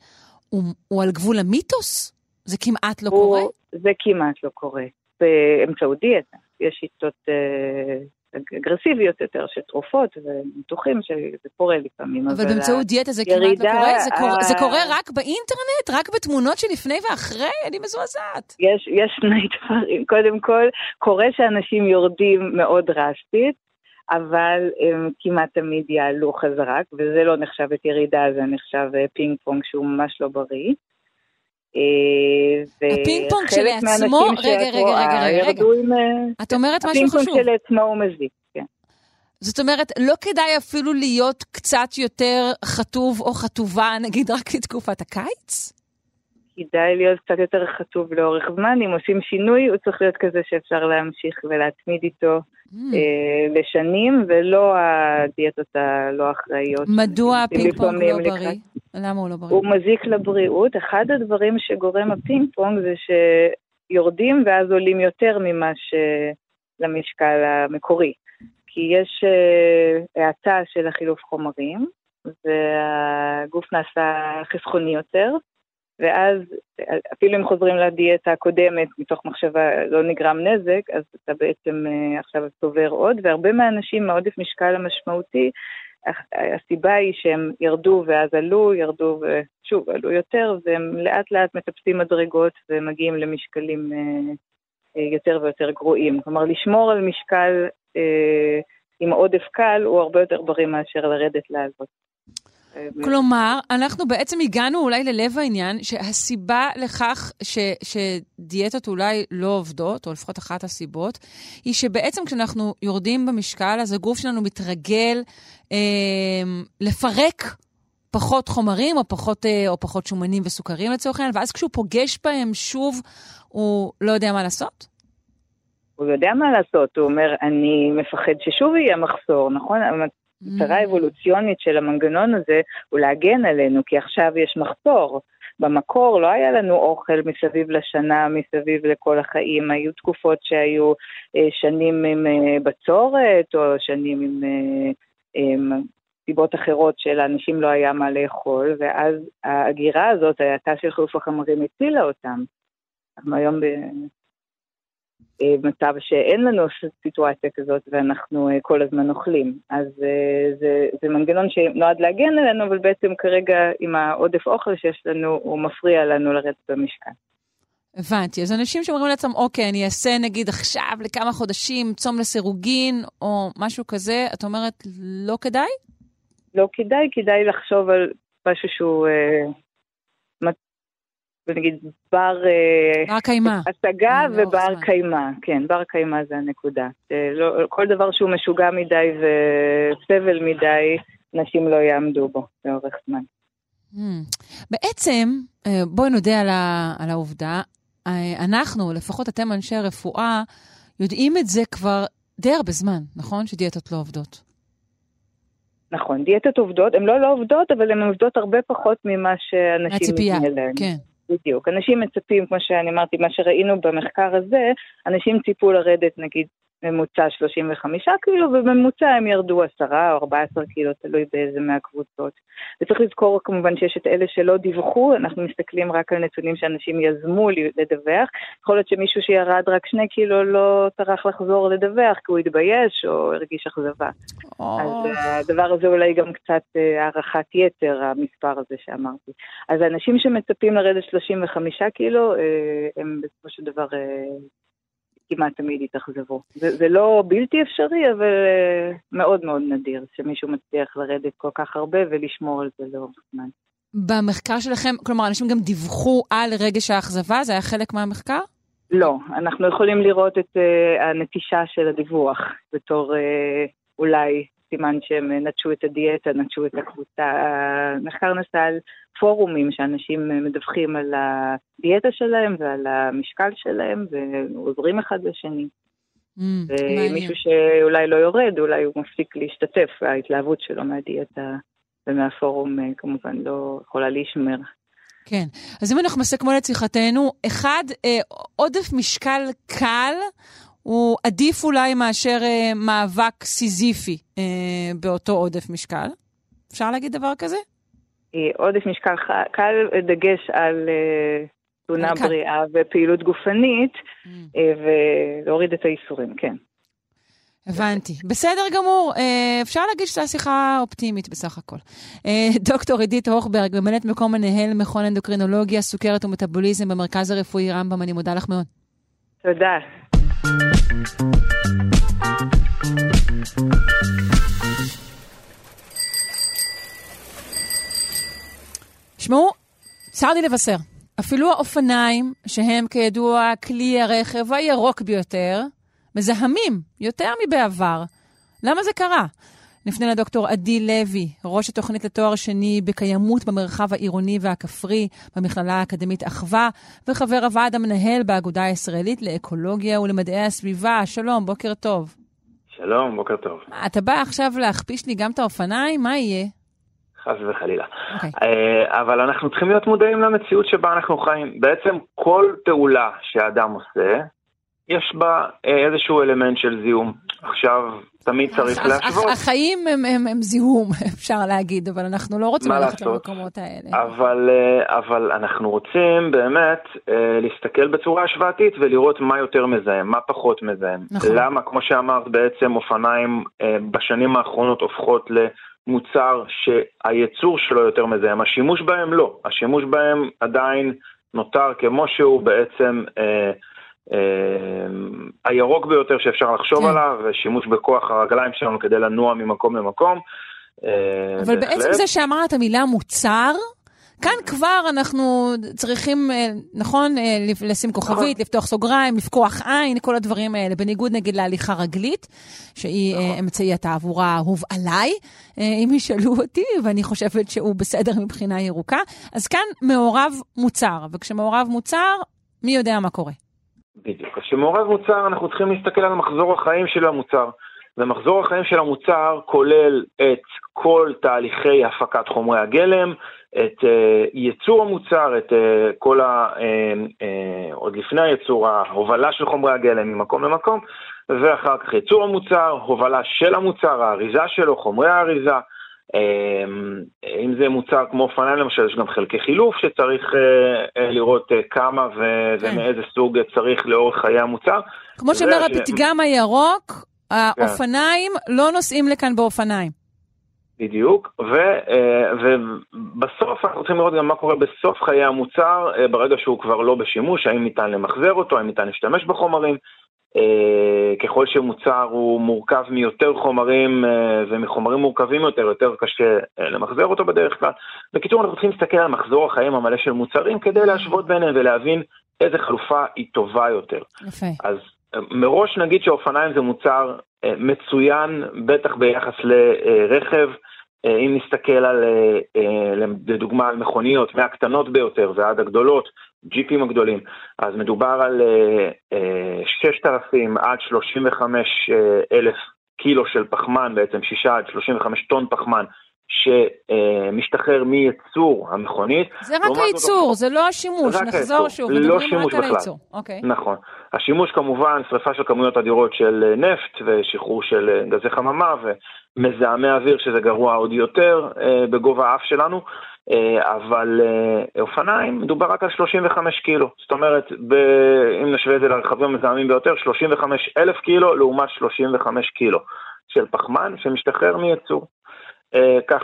הוא, הוא על גבול המיתוס? זה כמעט לא הוא- קורה? זה כמעט לא קורה. באמצעות דיאטה. יש שיטות אה, אגרסיביות יותר של תרופות וניתוחים, שזה קורה לפעמים. אבל באמצעות דיאטה זה כמעט לא קורה? זה קורה, זה אה, קורה רק באינטרנט? רק בתמונות שלפני ואחרי? אני מזועזעת. יש, יש שני [LAUGHS] דברים. קודם כל, קורה שאנשים יורדים מאוד דרסטית, אבל הם כמעט תמיד יעלו חזרה, וזה לא נחשבת ירידה, זה נחשב אה, פינג פונג שהוא ממש לא בריא. אה, הפינג פונג מהאנשים רגע, רגע, רגע, רגע. אה, את אומרת משהו הפינג פונג חשוב. שלעצמו הוא מזיק, כן. זאת אומרת, לא כדאי אפילו להיות קצת יותר חטוב או חטובה, נגיד רק לתקופת הקיץ? כדאי להיות קצת יותר חטוב לאורך זמן, אם עושים שינוי, הוא צריך להיות כזה שאפשר להמשיך ולהתמיד איתו המ. אה, לשנים, ולא הדיאטות הלא אחראיות. מדוע הפינג פונג לא לקראת- בריא? למה הוא לא בריא? הוא מזיק לבריאות. אחד הדברים שגורם הפינג פונג זה שיורדים ואז עולים יותר ממה שלמשקל המקורי. כי יש אה, האטה של החילוף חומרים, והגוף נעשה חסכוני יותר, ואז אפילו אם חוזרים לדיאטה הקודמת מתוך מחשבה לא נגרם נזק, אז אתה בעצם אה, עכשיו צובר עוד, והרבה מהאנשים מעודף משקל המשמעותי, הסיבה היא שהם ירדו ואז עלו, ירדו ושוב עלו יותר, והם לאט לאט מטפסים מדרגות ומגיעים למשקלים אה, אה, יותר ויותר גרועים. כלומר, לשמור על משקל עם עודף קל הוא הרבה יותר בריא מאשר לרדת לעלות. כלומר, אנחנו בעצם הגענו אולי ללב העניין, שהסיבה לכך ש, שדיאטות אולי לא עובדות, או לפחות אחת הסיבות, היא שבעצם כשאנחנו יורדים במשקל, אז הגוף שלנו מתרגל אה, לפרק פחות חומרים, או פחות, אה, או פחות שומנים וסוכרים לצורך העניין, ואז כשהוא פוגש בהם שוב, הוא לא יודע מה לעשות? הוא יודע מה לעשות, הוא אומר, אני מפחד ששוב יהיה מחסור, נכון? המטרה האבולוציונית של המנגנון הזה הוא להגן עלינו, כי עכשיו יש מחסור. במקור לא היה לנו אוכל מסביב לשנה, מסביב לכל החיים, היו תקופות שהיו אה, שנים עם אה, בצורת, או שנים עם, אה, עם סיבות אחרות שלאנשים לא היה מה לאכול, ואז ההגירה הזאת, ההאטה של חילוף החומרים הצילה אותם. אנחנו היום במצב שאין לנו סיטואציה כזאת ואנחנו כל הזמן אוכלים. אז זה, זה מנגנון שנועד להגן עלינו, אבל בעצם כרגע עם העודף אוכל שיש לנו, הוא מפריע לנו לרדת במשקל. הבנתי. אז אנשים שאומרים לעצמם, אוקיי, אני אעשה נגיד עכשיו לכמה חודשים צום לסירוגין או משהו כזה, את אומרת, לא כדאי? לא כדאי, כדאי לחשוב על משהו שהוא, אה, נגיד, בר... אה, בר קיימא. השגה ובר קיימא, כן, בר קיימא זה הנקודה. לא, כל דבר שהוא משוגע מדי וסבל מדי, נשים לא יעמדו בו לאורך זמן. Hmm. בעצם, אה, בואי נודה על, ה, על העובדה, אה, אנחנו, לפחות אתם אנשי הרפואה, יודעים את זה כבר די הרבה זמן, נכון? שדיאטות לא עובדות. נכון, דיאטות עובדות, הן לא לא עובדות, אבל הן עובדות הרבה פחות ממה שאנשים להם. כן. בדיוק. אנשים מצפים, כמו שאני אמרתי, מה שראינו במחקר הזה, אנשים ציפו לרדת נגיד ממוצע 35 קילו, ובממוצע הם ירדו 10 או 14 קילו, תלוי באיזה מהקבוצות. וצריך לזכור כמובן שיש את אלה שלא דיווחו, אנחנו מסתכלים רק על נתונים שאנשים יזמו לדווח. יכול להיות שמישהו שירד רק 2 קילו לא טרח לחזור לדווח כי הוא התבייש או הרגיש אכזבה. Oh. אז הדבר הזה אולי גם קצת אה, הערכת יתר, המספר הזה שאמרתי. אז האנשים שמצפים לרדת 35 קילו, אה, הם בסופו של דבר אה, כמעט תמיד יתאכזבו. זה, זה לא בלתי אפשרי, אבל uh, מאוד מאוד נדיר שמישהו מצליח לרדת כל כך הרבה ולשמור על זה לאורך זמן. במחקר שלכם, כלומר, אנשים גם דיווחו על רגש האכזבה? זה היה חלק מהמחקר? לא, אנחנו יכולים לראות את uh, הנטישה של הדיווח בתור uh, אולי סימן שהם נטשו את הדיאטה, נטשו את הקבוצה. המחקר נעשה על פורומים שאנשים מדווחים על הדיאטה שלהם ועל המשקל שלהם ועוזרים אחד לשני. Mm, ומישהו שאולי לא יורד, אולי הוא מפסיק להשתתף, וההתלהבות שלו מהדיאטה ומהפורום אה, כמובן לא יכולה להישמר. כן. אז אם אנחנו מסכמים את שיחתנו, אחד, אה, עודף משקל קל הוא עדיף אולי מאשר אה, מאבק סיזיפי אה, באותו עודף משקל. אפשר להגיד דבר כזה? אה, עודף משקל קל דגש על אה, תזונה בריאה ופעילות גופנית, mm. אה, ולהוריד את האיסורים, כן. הבנתי. בסדר גמור, אפשר להגיד שזו שיחה אופטימית בסך הכל. דוקטור עידית הוכברג, ממלאת מקום מנהל מכון אנדוקרינולוגיה, סוכרת ומטאבוליזם במרכז הרפואי רמב"ם, אני מודה לך מאוד. תודה. שמעו, צר לי לבשר, אפילו האופניים, שהם כידוע כלי הרכב הירוק ביותר, מזהמים יותר מבעבר. למה זה קרה? נפנה לדוקטור עדי לוי, ראש התוכנית לתואר שני בקיימות במרחב העירוני והכפרי במכללה האקדמית אחווה, וחבר הוועד המנהל באגודה הישראלית לאקולוגיה ולמדעי הסביבה. שלום, בוקר טוב. שלום, בוקר טוב. אתה בא עכשיו להכפיש לי גם את האופניים? מה יהיה? חס וחלילה. Okay. אוקיי. אה, אבל אנחנו צריכים להיות מודעים למציאות שבה אנחנו חיים. בעצם כל פעולה שאדם עושה, יש בה אה, איזשהו אלמנט של זיהום. עכשיו, תמיד צריך להשוות. החיים הם, הם, הם זיהום, [LAUGHS] אפשר להגיד, אבל אנחנו לא רוצים ללכת למקומות האלה. אבל, אה, אבל אנחנו רוצים באמת אה, להסתכל בצורה השוואתית ולראות מה יותר מזהם, מה פחות מזהם. נכון. למה, כמו שאמרת, בעצם אופניים בשנים האחרונות הופכות למוצר שהייצור שלו יותר מזהם, השימוש בהם לא, השימוש בהם עדיין נותר כמו שהוא בעצם... אה, הירוק ביותר שאפשר לחשוב כן. עליו, ושימוש בכוח הרגליים שלנו כדי לנוע ממקום למקום. אה, אבל. בעצם זה שאמרת את המילה מוצר, כאן כבר אנחנו צריכים, אה, נכון, לשים כוכבית, נכון. לפתוח סוגריים, לפקוח עין, כל הדברים האלה, בניגוד נגיד להליכה רגלית, שהיא נכון. אמצעי התעבורה האהוב עליי, אם ישאלו אותי, ואני חושבת שהוא בסדר מבחינה ירוקה. אז כאן מעורב מוצר, וכשמעורב מוצר, מי יודע מה קורה. בדיוק. כשמעורב מוצר אנחנו צריכים להסתכל על מחזור החיים של המוצר. ומחזור החיים של המוצר כולל את כל תהליכי הפקת חומרי הגלם, את uh, ייצור המוצר, את uh, כל ה... Uh, uh, עוד לפני הייצור, ההובלה של חומרי הגלם ממקום למקום, ואחר כך ייצור המוצר, הובלה של המוצר, האריזה שלו, חומרי האריזה. אם זה מוצר כמו אופניים למשל, יש גם חלקי חילוף שצריך לראות כמה ומאיזה כן. סוג צריך לאורך חיי המוצר. כמו שאומר הפתגם הירוק, האופניים לא נוסעים לכאן באופניים. בדיוק, ו, אה, ובסוף אנחנו צריכים לראות גם מה קורה בסוף חיי המוצר, אה, ברגע שהוא כבר לא בשימוש, האם ניתן למחזר אותו, האם ניתן להשתמש בחומרים. אה, ככל שמוצר הוא מורכב מיותר חומרים ומחומרים מורכבים יותר, יותר קשה למחזר אותו בדרך כלל. בקיצור, אנחנו צריכים להסתכל על מחזור החיים המלא של מוצרים כדי להשוות ביניהם ולהבין איזה חלופה היא טובה יותר. יפה. אז מראש נגיד שאופניים זה מוצר מצוין, בטח ביחס לרכב. אה, אם נסתכל על, אה, אה, לדוגמה על מכוניות, מהקטנות ביותר ועד הגדולות, ג'יפים הגדולים, אז מדובר על 6,000 עד 35 אלף קילו של פחמן, בעצם 6 עד 35 טון פחמן שמשתחרר מייצור המכונית. זה רק הייצור, זה לא השימוש, נחזור שוב, לא מדברים רק על הייצור. אוקיי. נכון. השימוש כמובן, שריפה של כמויות אדירות של נפט ושחרור של גזי חממה ומזהמי אוויר, שזה גרוע עוד יותר אה, בגובה האף שלנו, אה, אבל אה, אופניים, מדובר רק על 35 קילו. זאת אומרת, ב, אם נשווה את זה לרכבים המזהמים ביותר, 35 אלף קילו לעומת 35 קילו של פחמן שמשתחרר מייצור. אה, כך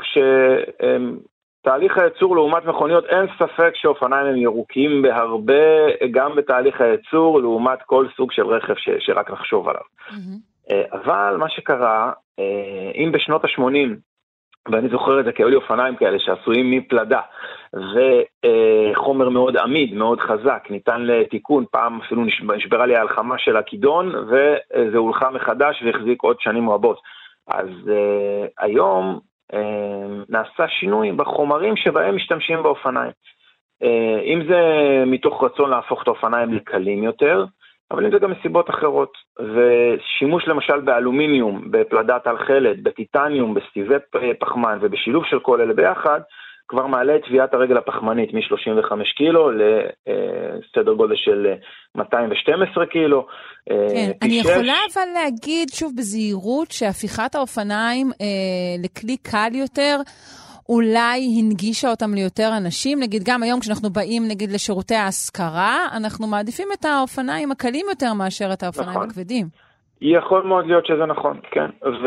שתהליך הייצור לעומת מכוניות, אין ספק שאופניים הם ירוקים בהרבה, גם בתהליך הייצור, לעומת כל סוג של רכב ש, שרק נחשוב עליו. Mm-hmm. אבל מה שקרה, אה, אם בשנות ה-80, ואני זוכר את זה כי היו לי אופניים כאלה שעשויים מפלדה, וחומר מאוד עמיד, מאוד חזק, ניתן לתיקון, פעם אפילו נשברה לי ההלחמה של הכידון, וזה הולחם מחדש והחזיק עוד שנים רבות. אז uh, היום אה, נעשה שינוי בחומרים שבהם משתמשים באופניים. אה, אם זה מתוך רצון להפוך את האופניים לקלים יותר, אבל אם זה גם מסיבות אחרות. ושימוש למשל באלומיניום, בפלדת תלחלת, בטיטניום, בסטיבי פחמן ובשילוב של כל אלה ביחד, כבר מעלה את טביעת הרגל הפחמנית מ-35 קילו לסדר גודל של 212 קילו. כן, אני יכולה אבל להגיד שוב בזהירות שהפיכת האופניים אה, לכלי קל יותר, אולי הנגישה אותם ליותר אנשים. נגיד, גם היום כשאנחנו באים, נגיד, לשירותי ההשכרה, אנחנו מעדיפים את האופניים הקלים יותר מאשר את האופניים נכון. הכבדים. יכול מאוד להיות שזה נכון, כן. ו,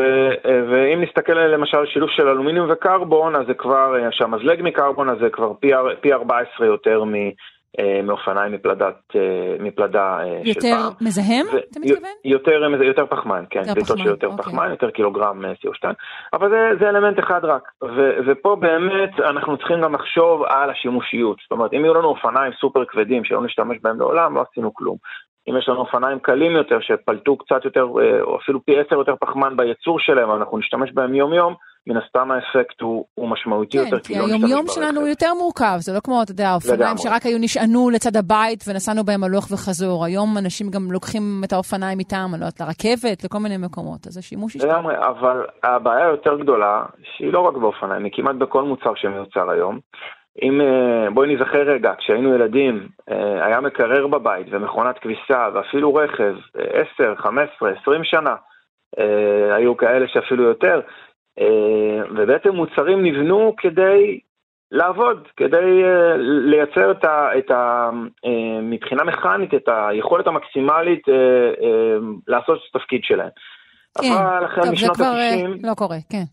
ואם נסתכל למשל על שילוב של אלומיניום וקרבון, אז זה כבר, שהמזלג מקרבון, אז זה כבר פי, פי 14 יותר מ... אה, מאופניים מפלדת, אה, מפלדה אה, של פעם. יותר מזהם, ו- אתה מתכוון? יותר, יותר פחמן, כן, יותר פחמן, של יותר אוקיי. פחמן, יותר קילוגרם CO2, אבל זה, זה אלמנט אחד רק, ו- ופה באמת אנחנו צריכים גם לחשוב על השימושיות, זאת אומרת, אם יהיו לנו אופניים סופר כבדים שלא נשתמש בהם לעולם, לא עשינו כלום. אם יש לנו אופניים קלים יותר שפלטו קצת יותר, או אפילו פי עשר יותר פחמן בייצור שלהם, אנחנו נשתמש בהם יום-יום, מן הסתם האפקט הוא, הוא משמעותי כן, יותר, כי לא היום-יום שלנו הוא יותר מורכב, זה לא כמו, אתה יודע, האופניים שרק היו נשענו לצד הבית ונסענו בהם הלוך וחזור. היום אנשים גם לוקחים את האופניים איתם, אני לא יודעת, לרכבת, לכל מיני מקומות, אז השימוש ישתנה. לגמרי, אבל הבעיה היותר גדולה, שהיא לא רק באופניים, היא כמעט בכל מוצר שמיוצר היום. אם, אה, בואי נזכר רגע, כשהיינו ילדים, אה, היה מקרר בבית ומכונת כביסה ואפילו רכב, 10, 15, 20 שנה, אה, היו כאלה שאפילו יותר, ובעצם מוצרים נבנו כדי לעבוד, כדי אה, לייצר את ה, את ה... אה, מבחינה מכנית את היכולת המקסימלית לעשות את התפקיד שלהם. כן, אבל החל טוב, משנות זה כבר ה-90... לא קורה, כן.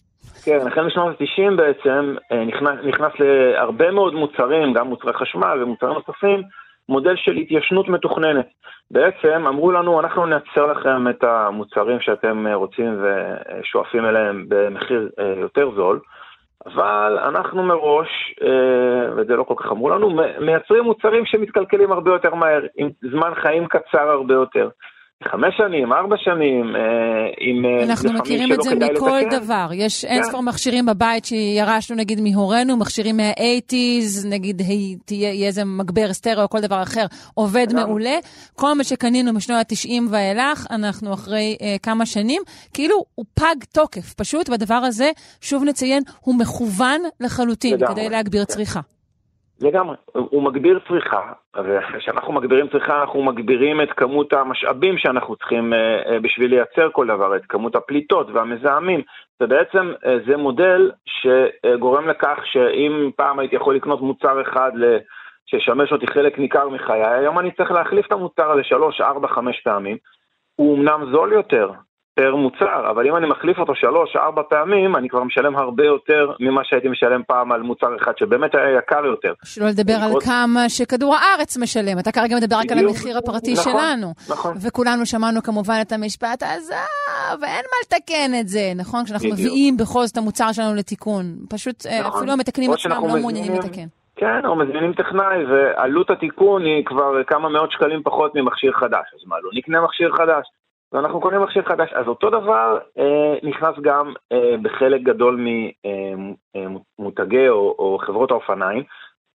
כן, החל משנות ה-90 בעצם נכנס, נכנס להרבה מאוד מוצרים, גם מוצרי חשמל ומוצרים נוספים, מודל של התיישנות מתוכננת. בעצם אמרו לנו, אנחנו נייצר לכם את המוצרים שאתם רוצים ושואפים אליהם במחיר אה, יותר זול, אבל אנחנו מראש, אה, וזה לא כל כך אמרו לנו, מייצרים מוצרים שמתקלקלים הרבה יותר מהר, עם זמן חיים קצר הרבה יותר. חמש שנים, ארבע שנים, אה, עם אה, אנחנו מכירים את זה מכל לתקן. דבר. יש כן. אין ספור מכשירים בבית שירשנו נגיד מהורינו, מכשירים מה-80's, נגיד תהיה איזה מגבר סטריאו או כל דבר אחר, עובד גם. מעולה. כל מה שקנינו משנות ה-90 ואילך, אנחנו אחרי אה, כמה שנים, כאילו הוא פג תוקף פשוט, והדבר הזה, שוב נציין, הוא מכוון לחלוטין לגמרי. כדי להגביר כן. צריכה. לגמרי, הוא מגביר צריכה, וכשאנחנו מגבירים צריכה אנחנו מגבירים את כמות המשאבים שאנחנו צריכים אה, אה, בשביל לייצר כל דבר, את כמות הפליטות והמזהמים, ובעצם אה, זה מודל שגורם לכך שאם פעם הייתי יכול לקנות מוצר אחד שישמש אותי חלק ניכר מחיי, היום אני צריך להחליף את המוצר הזה שלוש, ארבע, חמש פעמים, הוא אמנם זול יותר, פר מוצר, אבל אם אני מחליף אותו שלוש, ארבע פעמים, אני כבר משלם הרבה יותר ממה שהייתי משלם פעם על מוצר אחד, שבאמת היה יקר יותר. שלא לדבר על כמה שכדור הארץ משלם, אתה כרגע מדבר רק על המחיר הפרטי נכון, שלנו. נכון. וכולנו שמענו כמובן את המשפט, עזוב, אין מה לתקן את זה, נכון? כשאנחנו מביאים בכל זאת המוצר שלנו לתיקון. פשוט אה, נכון. אפילו המתקנים עצמם לא מעוניינים לתקן. כן, או מזמינים טכנאי, ועלות התיקון היא כבר כמה מאות שקלים פחות ממכשיר חדש. אז מה, לא נקנה מכשיר חדש? ואנחנו קונים מכשיר חדש. אז אותו דבר אה, נכנס גם אה, בחלק גדול ממותגי אה, אה, או, או חברות האופניים.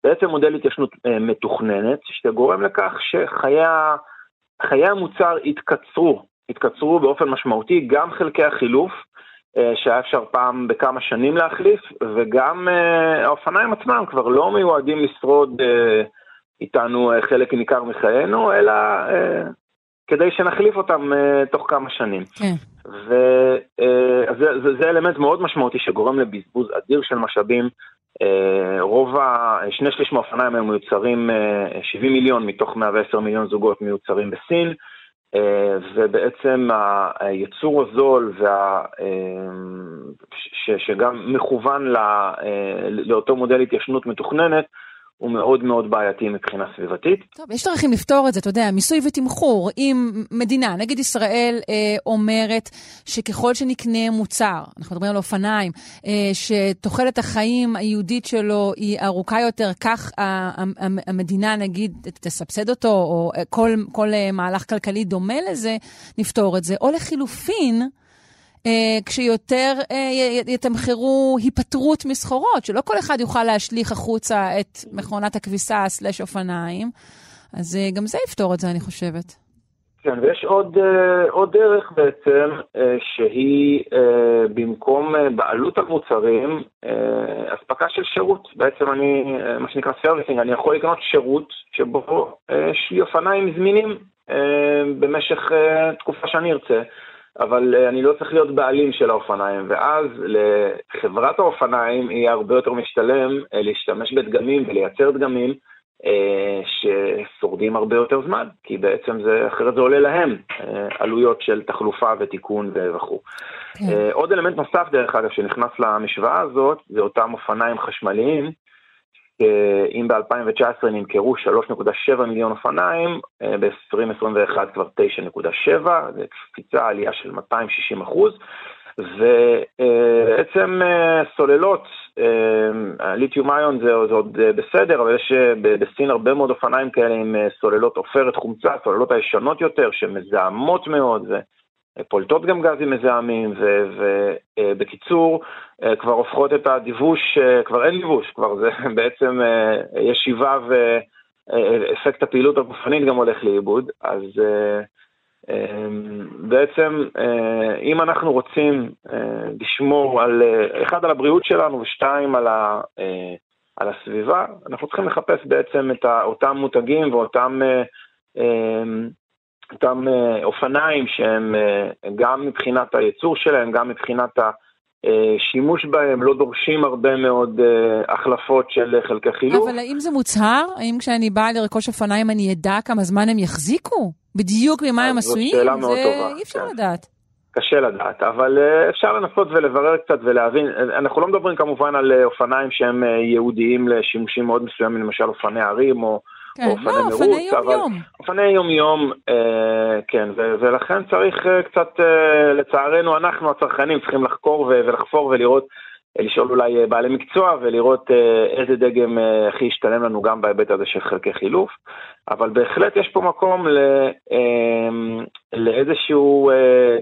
בעצם מודל התיישנות אה, מתוכננת, שגורם לכך שחיי המוצר יתקצרו, יתקצרו באופן משמעותי, גם חלקי החילוף, אה, שהיה אפשר פעם בכמה שנים להחליף, וגם אה, האופניים עצמם כבר לא מיועדים לשרוד אה, איתנו אה, חלק ניכר מחיינו, אלא אה, כדי שנחליף אותם uh, תוך כמה שנים. כן. וזה זה, זה אלמנט מאוד משמעותי שגורם לבזבוז אדיר של משאבים. Uh, רוב ה... שני שליש מהאופניים הם מיוצרים, uh, 70 מיליון מתוך 110 מיליון זוגות מיוצרים בסין, ובעצם הייצור הזול וה... ש, שגם מכוון לא, לאותו מודל התיישנות מתוכננת, הוא מאוד מאוד בעייתי מבחינה סביבתית. טוב, יש דרכים לפתור את זה, אתה יודע, מיסוי ותמחור. אם מדינה, נגיד ישראל, אה, אומרת שככל שנקנה מוצר, אנחנו מדברים על אופניים, אה, שתוחלת החיים היהודית שלו היא ארוכה יותר, כך המדינה, נגיד, תסבסד אותו, או אה, כל, כל אה, מהלך כלכלי דומה לזה, נפתור את זה. או לחילופין, כשיותר אה, יתמחרו היפטרות מסחורות, שלא כל אחד יוכל להשליך החוצה את מכונת הכביסה slash אופניים. אז אה, גם זה יפתור את זה, אני חושבת. כן, ויש עוד, עוד דרך בעצם, שהיא במקום בעלות על מוצרים, אספקה של שירות. בעצם אני, מה שנקרא servicing, אני יכול לקנות שירות שבו יש לי אופניים זמינים במשך תקופה שאני ארצה. אבל uh, אני לא צריך להיות בעלים של האופניים, ואז לחברת האופניים יהיה הרבה יותר משתלם uh, להשתמש בדגמים ולייצר דגמים uh, ששורדים הרבה יותר זמן, כי בעצם זה, אחרת זה עולה להם עלויות של תחלופה ותיקון וכו'. כן. עוד אלמנט נוסף, דרך אגב, שנכנס למשוואה הזאת, זה אותם אופניים חשמליים. אם ב-2019 נמכרו 3.7 מיליון אופניים, אה, ב-2021 כבר 9.7, זה קפיצה עלייה של 260 אחוז, ובעצם אה, סוללות, אה, ליתיום איון זה, זה עוד בסדר, אבל יש בסין הרבה מאוד אופניים כאלה עם סוללות עופרת חומצה, סוללות הישנות יותר, שמזהמות מאוד, פולטות גם גזים מזהמים, ובקיצור, אה, כבר הופכות את הדיווש, אה, כבר אין דיווש, כבר זה [LAUGHS] בעצם אה, ישיבה ואפקט הפעילות הגופנית גם הולך לאיבוד, אז בעצם אם אנחנו רוצים לשמור על, אחד על הבריאות שלנו ושתיים על, ה, על הסביבה, אנחנו צריכים לחפש בעצם את אותם מותגים ואותם אותם אופניים שהם גם מבחינת הייצור שלהם, גם מבחינת השימוש בהם, לא דורשים הרבה מאוד החלפות של חלקי חילוף. אבל האם זה מוצהר? האם כשאני באה לרכוש אופניים אני אדע כמה זמן הם יחזיקו? בדיוק ממה הם עשויים? זאת שאלה מאוד זה טובה. אי אפשר כן. לדעת. קשה לדעת, אבל אפשר לנסות ולברר קצת ולהבין, אנחנו לא מדברים כמובן על אופניים שהם ייעודיים לשימושים מאוד מסוימים, למשל אופני ערים או כן, או אופני לא, מרוץ, אופני יום-יום. אופני יום-יום, אה, כן, ו- ולכן צריך אה, קצת, אה, לצערנו, אנחנו הצרכנים צריכים לחקור ו- ולחפור ולראות לשאול אולי בעלי מקצוע ולראות איזה דגם הכי ישתלם לנו גם בהיבט הזה של חלקי חילוף. אבל בהחלט יש פה מקום ל, לאיזשהו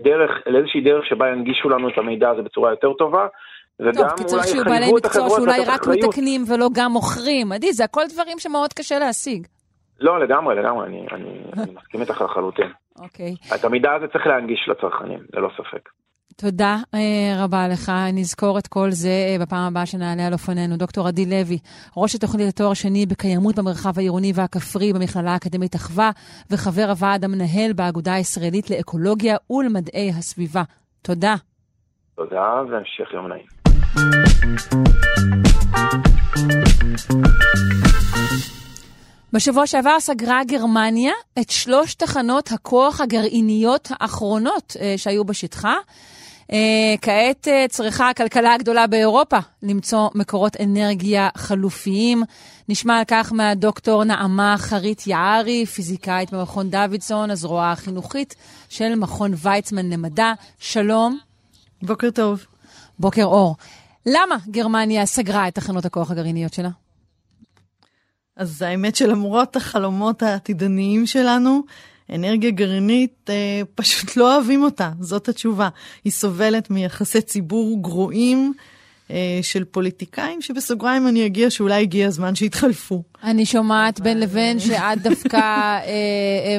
דרך, לאיזושהי דרך שבה ינגישו לנו את המידע הזה בצורה יותר טובה. וגם טוב, כי צריך שיהיו בעלי מקצוע שאולי רק אחריות. מתקנים ולא גם מוכרים. עדי, זה הכל דברים שמאוד קשה להשיג. לא, לגמרי, לגמרי, אני, אני, אני מסכים איתך לחלוטין. אוקיי. את המידע הזה צריך להנגיש לצרכנים, ללא ספק. תודה אה, רבה לך. נזכור את כל זה אה, בפעם הבאה שנעלה על אופנינו. דוקטור עדי לוי, ראש התוכנית לתואר שני בקיימות במרחב העירוני והכפרי במכללה האקדמית אחווה, וחבר הוועד המנהל באגודה הישראלית לאקולוגיה ולמדעי הסביבה. תודה. תודה, והמשך יום נעים. בשבוע שעבר סגרה גרמניה את שלוש תחנות הכוח הגרעיניות האחרונות אה, שהיו בשטחה. אה, כעת אה, צריכה הכלכלה הגדולה באירופה למצוא מקורות אנרגיה חלופיים. נשמע על כך מהדוקטור נעמה חרית יערי, פיזיקאית במכון דוידסון, הזרוע החינוכית של מכון ויצמן למדע. שלום. בוקר טוב. בוקר אור. למה גרמניה סגרה את תחנות הכוח הגרעיניות שלה? אז האמת שלמרות החלומות העתידניים שלנו, אנרגיה גרעינית אה, פשוט לא אוהבים אותה, זאת התשובה. היא סובלת מיחסי ציבור גרועים של פוליטיקאים, שבסוגריים אני אגיע שאולי הגיע הזמן שיתחלפו. אני שומעת בין לבין שאת דווקא [LAUGHS] אה, אה,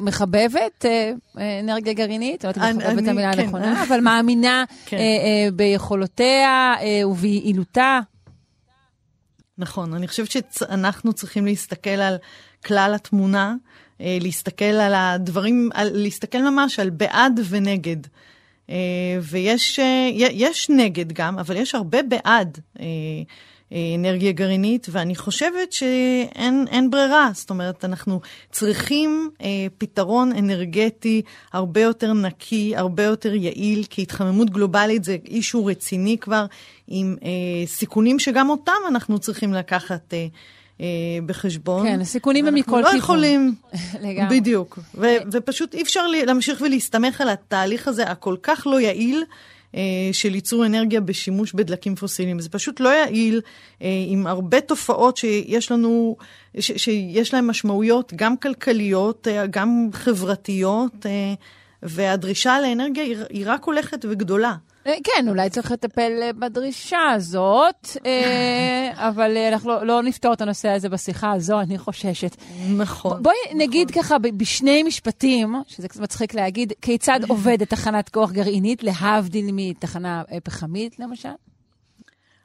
מחבבת אה, אנרגיה גרעינית, לא יודעת אם מחבבת את המילה כן. הנכונה, אבל מאמינה [LAUGHS] כן. אה, אה, ביכולותיה אה, וביעילותה. נכון, אני חושבת שאנחנו צריכים להסתכל על כלל התמונה, אה, להסתכל על הדברים, להסתכל ממש על בעד ונגד. אה, ויש אה, יש נגד גם, אבל יש הרבה בעד. אנרגיה גרעינית, ואני חושבת שאין ברירה. זאת אומרת, אנחנו צריכים אה, פתרון אנרגטי הרבה יותר נקי, הרבה יותר יעיל, כי התחממות גלובלית זה אישו רציני כבר, עם אה, סיכונים שגם אותם אנחנו צריכים לקחת. אה, אה, בחשבון. כן, הסיכונים הם מכל כיוון. אנחנו לא יכולים, [LAUGHS] בדיוק. ו- ופשוט אי אפשר להמשיך ולהסתמך על התהליך הזה הכל כך לא יעיל, אה, של ייצור אנרגיה בשימוש בדלקים פוסיליים. זה פשוט לא יעיל, אה, עם הרבה תופעות שיש לנו, ש, שיש להן משמעויות גם כלכליות, אה, גם חברתיות, והדרישה לאנרגיה היא רק הולכת וגדולה. כן, אולי צריך לטפל בדרישה הזאת, [LAUGHS] אבל אנחנו לא, לא נפתור את הנושא הזה בשיחה הזו, אני חוששת. נכון. בואי נכון. נגיד ככה בשני משפטים, שזה קצת מצחיק להגיד, כיצד [LAUGHS] עובדת תחנת כוח גרעינית, להבדיל מתחנה פחמית, למשל?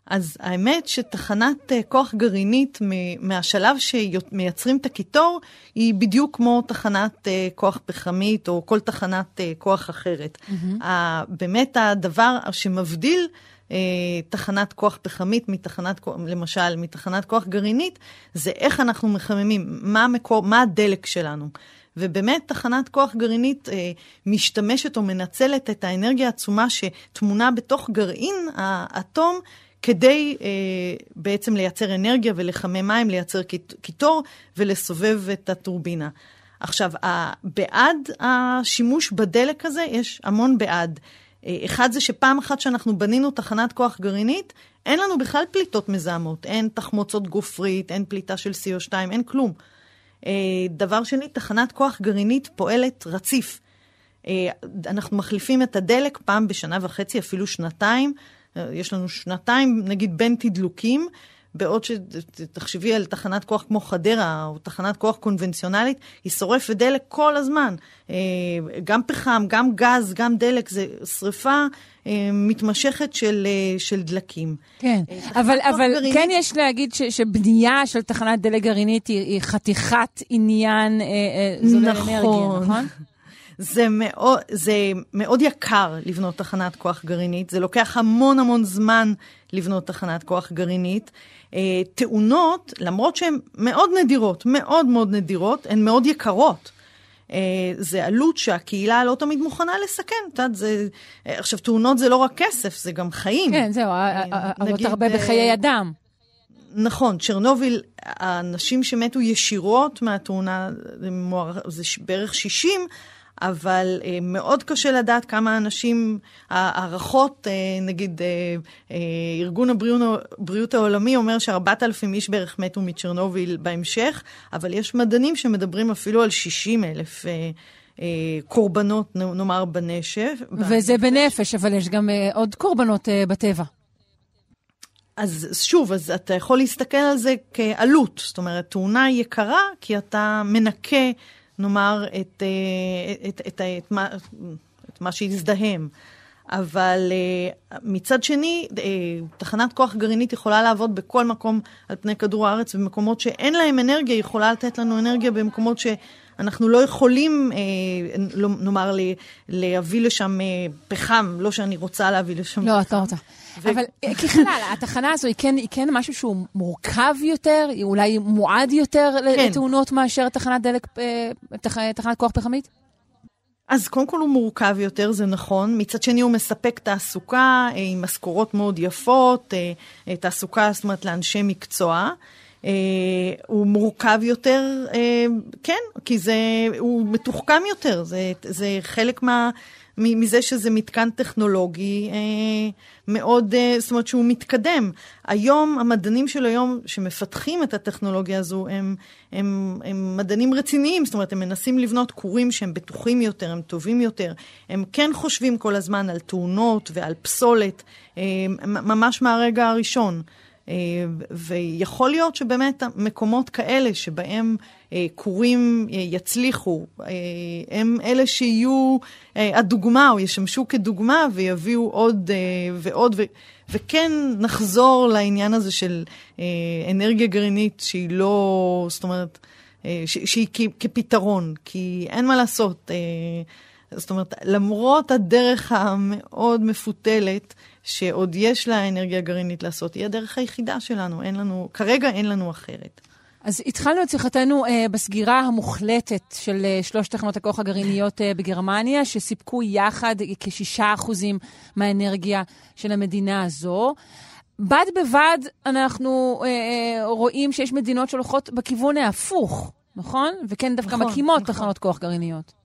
אז האמת שתחנת uh, כוח גרעינית מהשלב שמייצרים את הקיטור, היא בדיוק כמו תחנת uh, כוח פחמית או כל תחנת uh, כוח אחרת. Mm-hmm. באמת הדבר שמבדיל תחנת כוח פחמית מתחנת, למשל, מתחנת כוח גרעינית, זה איך אנחנו מחממים, מה, המקור, מה הדלק שלנו. ובאמת תחנת כוח גרעינית אה, משתמשת או מנצלת את האנרגיה העצומה שטמונה בתוך גרעין האטום כדי אה, בעצם לייצר אנרגיה ולחמם מים, לייצר קיטור ולסובב את הטורבינה. עכשיו, בעד השימוש בדלק הזה, יש המון בעד. אה, אחד זה שפעם אחת שאנחנו בנינו תחנת כוח גרעינית, אין לנו בכלל פליטות מזהמות. אין תחמוצות גופרית, אין פליטה של CO2, אין כלום. אה, דבר שני, תחנת כוח גרעינית פועלת רציף. אה, אנחנו מחליפים את הדלק פעם בשנה וחצי, אפילו שנתיים. יש לנו שנתיים, נגיד, בין תדלוקים, בעוד שתחשבי על תחנת כוח כמו חדרה, או תחנת כוח קונבנציונלית, היא שורפת דלק כל הזמן. אה, גם פחם, גם גז, גם דלק, זה שריפה אה, מתמשכת של, אה, של דלקים. כן, אבל, אבל גרעינית... כן יש להגיד ש, שבנייה של תחנת דלק גרעינית היא, היא חתיכת עניין אה, נכון. אנרגיה, נכון? זה מאוד, זה מאוד יקר לבנות תחנת כוח גרעינית, זה לוקח המון המון זמן לבנות תחנת כוח גרעינית. אה, תאונות, למרות שהן מאוד נדירות, מאוד מאוד נדירות, הן מאוד יקרות. אה, זה עלות שהקהילה לא תמיד מוכנה לסכן. את יודעת, זה... אה, עכשיו, תאונות זה לא רק כסף, זה גם חיים. כן, זהו, עלות הרבה בחיי אדם. נכון, צ'רנוביל, האנשים שמתו ישירות מהתאונה, זה בערך 60, אבל אה, מאוד קשה לדעת כמה אנשים, הערכות, אה, נגיד אה, אה, ארגון הבריאות, העולמי אומר ש-4,000 איש בערך מתו מצ'רנוביל בהמשך, אבל יש מדענים שמדברים אפילו על 60 אלף. אה, אה, קורבנות, נאמר, בנשף. וזה בנפש, אבל יש גם אה, עוד קורבנות אה, בטבע. אז שוב, אז אתה יכול להסתכל על זה כעלות. זאת אומרת, תאונה יקרה כי אתה מנקה, נאמר, את, את, את, את, את, מה, את מה שהזדהם. אבל מצד שני, תחנת כוח גרעינית יכולה לעבוד בכל מקום על פני כדור הארץ, במקומות שאין להם אנרגיה, היא יכולה לתת לנו אנרגיה במקומות ש... אנחנו לא יכולים, אה, נאמר, להביא לשם אה, פחם, לא שאני רוצה להביא לשם לא, פחם. לא, את לא רוצה. ו... אבל אה, ככלל, התחנה הזו היא כן, היא כן משהו שהוא מורכב יותר, היא אולי מועד יותר כן. לתאונות מאשר תחנת דלק, אה, תח, תחנת כוח פחמית? אז קודם כל הוא מורכב יותר, זה נכון. מצד שני הוא מספק תעסוקה אה, עם משכורות מאוד יפות, תעסוקה, זאת אומרת, לאנשי מקצוע. אה, הוא מורכב יותר, אה, כן, כי זה, הוא מתוחכם יותר, זה, זה חלק מה, מזה שזה מתקן טכנולוגי אה, מאוד, אה, זאת אומרת שהוא מתקדם. היום, המדענים של היום שמפתחים את הטכנולוגיה הזו, הם, הם, הם מדענים רציניים, זאת אומרת, הם מנסים לבנות כורים שהם בטוחים יותר, הם טובים יותר. הם כן חושבים כל הזמן על תאונות ועל פסולת, אה, ממש מהרגע הראשון. אה, ויכול להיות שבאמת מקומות כאלה שבהם אה, כורים אה, יצליחו, הם אלה שיהיו הדוגמה או ישמשו כדוגמה ויביאו עוד ועוד, ו- וכן נחזור לעניין הזה של אנרגיה גרעינית שהיא לא, זאת אומרת, שהיא כפתרון, כי אין מה לעשות. זאת אומרת, למרות הדרך המאוד מפותלת, שעוד יש לה אנרגיה גרעינית לעשות, היא הדרך היחידה שלנו, אין לנו, כרגע אין לנו אחרת. אז התחלנו את שיחתנו אה, בסגירה המוחלטת של אה, שלוש תחנות הכוח הגרעיניות אה, בגרמניה, שסיפקו יחד כשישה אחוזים מהאנרגיה של המדינה הזו. בד בבד אנחנו אה, אה רואים שיש מדינות שהולכות בכיוון ההפוך, נכון? וכן דווקא נכון, מקימות נכון. תחנות כוח גרעיניות.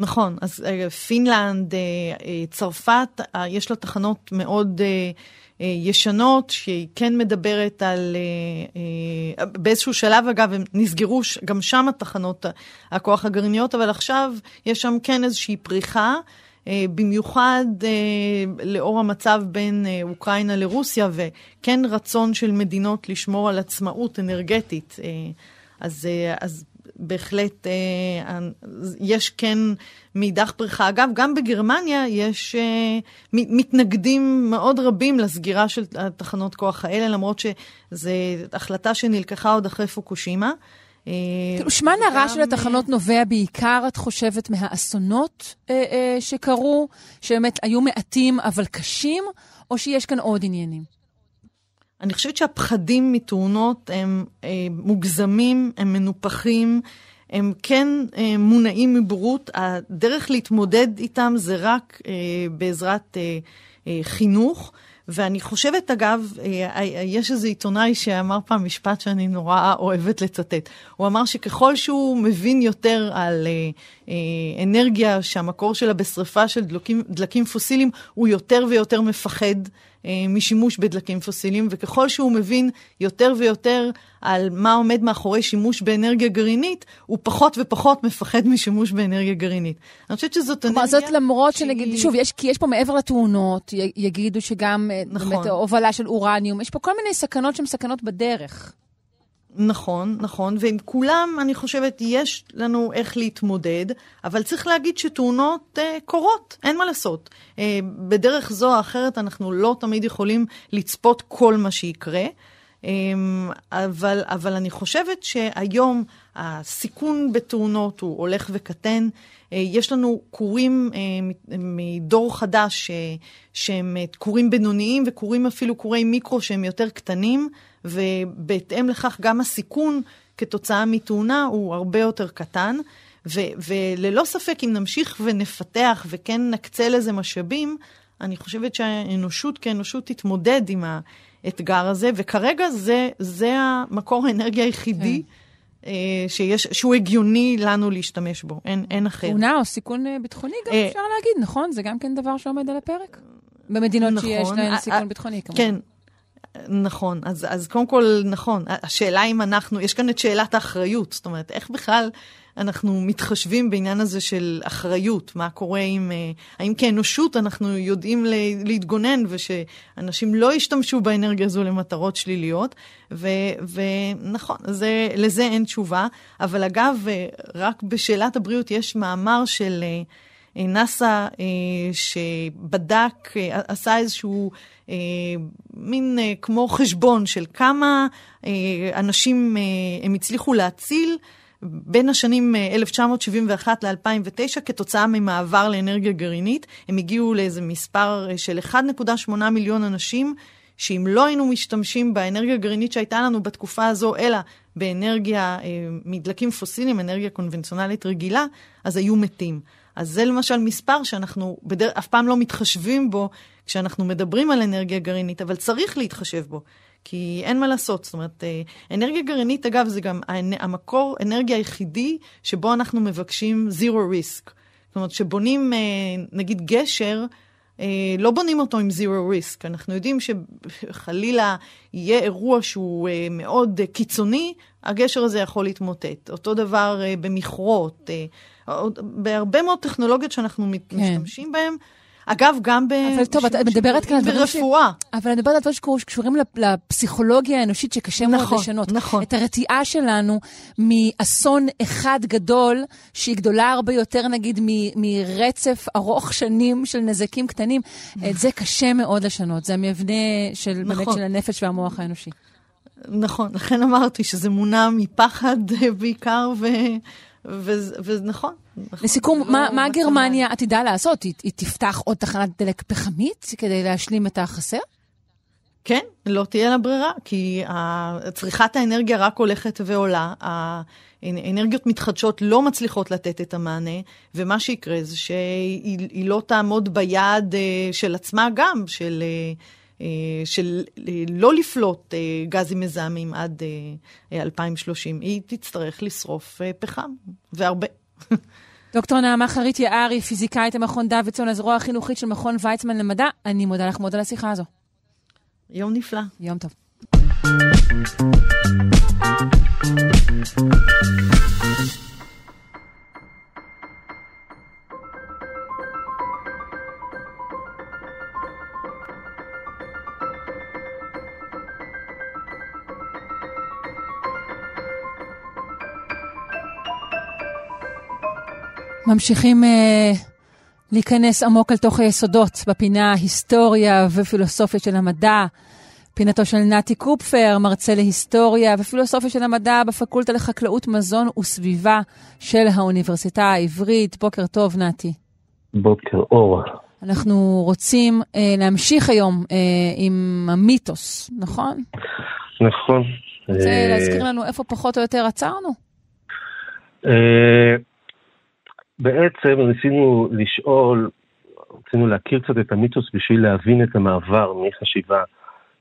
נכון, אז אה, פינלנד, אה, אה, צרפת, יש לה תחנות מאוד ישנות, שהיא כן מדברת על... באיזשהו שלב, אגב, הם נסגרו גם שם התחנות הכוח הגרעיניות, אבל עכשיו יש שם כן איזושהי פריחה. במיוחד לאור המצב בין אוקראינה לרוסיה, וכן רצון של מדינות לשמור על עצמאות אנרגטית. אז, אז בהחלט אה, יש כן מאידך פריחה. אגב, גם בגרמניה יש אה, מתנגדים מאוד רבים לסגירה של התחנות כוח האלה, למרות שזו החלטה שנלקחה עוד אחרי פוקושימה. אה, כאילו, שמן הרע של התחנות נובע בעיקר, את חושבת, מהאסונות אה, אה, שקרו, שבאמת היו מעטים אבל קשים, או שיש כאן עוד עניינים? אני חושבת שהפחדים מתאונות הם אה, מוגזמים, הם מנופחים, הם כן אה, מונעים מבורות. הדרך להתמודד איתם זה רק אה, בעזרת אה, אה, חינוך. ואני חושבת, אגב, אה, אה, יש איזה עיתונאי שאמר פעם משפט שאני נורא אוהבת לצטט. הוא אמר שככל שהוא מבין יותר על אה, אנרגיה שהמקור שלה בשריפה של דלקים, דלקים פוסיליים, הוא יותר ויותר מפחד משימוש בדלקים פוסיליים, וככל שהוא מבין יותר ויותר על מה עומד מאחורי שימוש באנרגיה גרעינית, הוא פחות ופחות מפחד משימוש באנרגיה גרעינית. אני חושבת שזאת אנרגיה... כלומר, זאת למרות שנגיד, שוב, יש, כי יש פה מעבר לתאונות, יגידו שגם נכון. באמת הובלה של אורניום, יש פה כל מיני סכנות שהן סכנות בדרך. נכון, נכון, ועם כולם, אני חושבת, יש לנו איך להתמודד, אבל צריך להגיד שתאונות אה, קורות, אין מה לעשות. אה, בדרך זו או אחרת אנחנו לא תמיד יכולים לצפות כל מה שיקרה. אמ, אבל, אבל אני חושבת שהיום הסיכון בתאונות הוא הולך וקטן. אה, יש לנו כורים אה, מדור חדש אה, שהם כורים בינוניים וכורים אפילו כורי מיקרו שהם יותר קטנים, ובהתאם לכך גם הסיכון כתוצאה מתאונה הוא הרבה יותר קטן. ו- וללא ספק, אם נמשיך ונפתח וכן נקצה לזה משאבים, אני חושבת שהאנושות כאנושות תתמודד עם האתגר הזה, וכרגע זה, זה המקור האנרגיה היחידי. כן. אה, שיש, שהוא הגיוני לנו להשתמש בו, אין, אין אחר. תאונה או סיכון אה, ביטחוני גם אה, אפשר להגיד, נכון? זה גם כן דבר שעומד על הפרק? במדינות נכון, שיש להן סיכון ביטחוני, כמובן. כן, נכון, אז, אז קודם כל, נכון, השאלה אם אנחנו, יש כאן את שאלת האחריות, זאת אומרת, איך בכלל אנחנו מתחשבים בעניין הזה של אחריות, מה קורה עם, אה, האם כאנושות אנחנו יודעים להתגונן ושאנשים לא ישתמשו באנרגיה הזו למטרות שליליות, ו, ונכון, זה, לזה אין תשובה, אבל אגב, אה, רק בשאלת הבריאות יש מאמר של... אה, נאס"א שבדק, עשה איזשהו מין כמו חשבון של כמה אנשים הם הצליחו להציל בין השנים 1971 אה, ל-2009, כתוצאה ממעבר לאנרגיה גרעינית, הם הגיעו לאיזה מספר אה, של 1.8 מיליון אנשים, שאם לא היינו משתמשים באנרגיה הגרעינית שהייתה לנו בתקופה הזו, אלא באנרגיה אה, מדלקים פוסיליים, אנרגיה קונבנציונלית רגילה, אז היו מתים. אז זה למשל מספר שאנחנו בדר... אף פעם לא מתחשבים בו כשאנחנו מדברים על אנרגיה גרעינית, אבל צריך להתחשב בו. כי אין מה לעשות, זאת אומרת, אה, אנרגיה גרעינית, אגב, זה גם המקור אנרגיה היחידי שבו אנחנו מבקשים zero risk. זאת אומרת, שבונים, אה, נגיד, גשר, אה, לא בונים אותו עם zero risk. אנחנו יודעים שחלילה יהיה אירוע שהוא מאוד קיצוני, הגשר הזה יכול להתמוטט. אותו דבר במכרות, בהרבה מאוד טכנולוגיות שאנחנו כן. משתמשים בהן. אגב, גם ב... אבל טוב, את מדברת כאן על דברים ש... ברפואה. אבל אני מדברת על דברים שקשורים לפסיכולוגיה האנושית, שקשה מאוד נכון, לשנות. נכון. את הרתיעה שלנו מאסון אחד גדול, שהיא גדולה הרבה יותר, נגיד, מרצף ארוך שנים של נזקים קטנים, את זה קשה מאוד לשנות. זה המבנה של, נכון. באמת של הנפש והמוח האנושי. נכון, לכן אמרתי שזה מונע מפחד [LAUGHS] בעיקר, ו... ונכון. לסיכום, לא מה, מה גרמניה עתידה לעשות? היא, היא תפתח עוד תחנת דלק פחמית כדי להשלים את החסר? כן, לא תהיה לה ברירה, כי צריכת האנרגיה רק הולכת ועולה. האנרגיות מתחדשות לא מצליחות לתת את המענה, ומה שיקרה זה שהיא לא תעמוד ביעד אה, של עצמה גם, של, אה, של לא לפלוט גזים מזהמים עד 2030. היא תצטרך לשרוף פחם, והרבה. דוקטור נעמה חרית יערי, פיזיקאית המכון דוידסון, הזרוע החינוכית של מכון ויצמן למדע, אני מודה לך מאוד על השיחה הזו. יום נפלא. יום טוב. ממשיכים uh, להיכנס עמוק אל תוך היסודות בפינה היסטוריה ופילוסופיה של המדע. פינתו של נתי קופפר, מרצה להיסטוריה ופילוסופיה של המדע בפקולטה לחקלאות מזון וסביבה של האוניברסיטה העברית. בוקר טוב, נתי. בוקר אור. אנחנו רוצים uh, להמשיך היום uh, עם המיתוס, נכון? נכון. רוצה להזכיר לנו איפה פחות או יותר עצרנו? בעצם ניסינו לשאול, רצינו להכיר קצת את המיתוס בשביל להבין את המעבר מחשיבה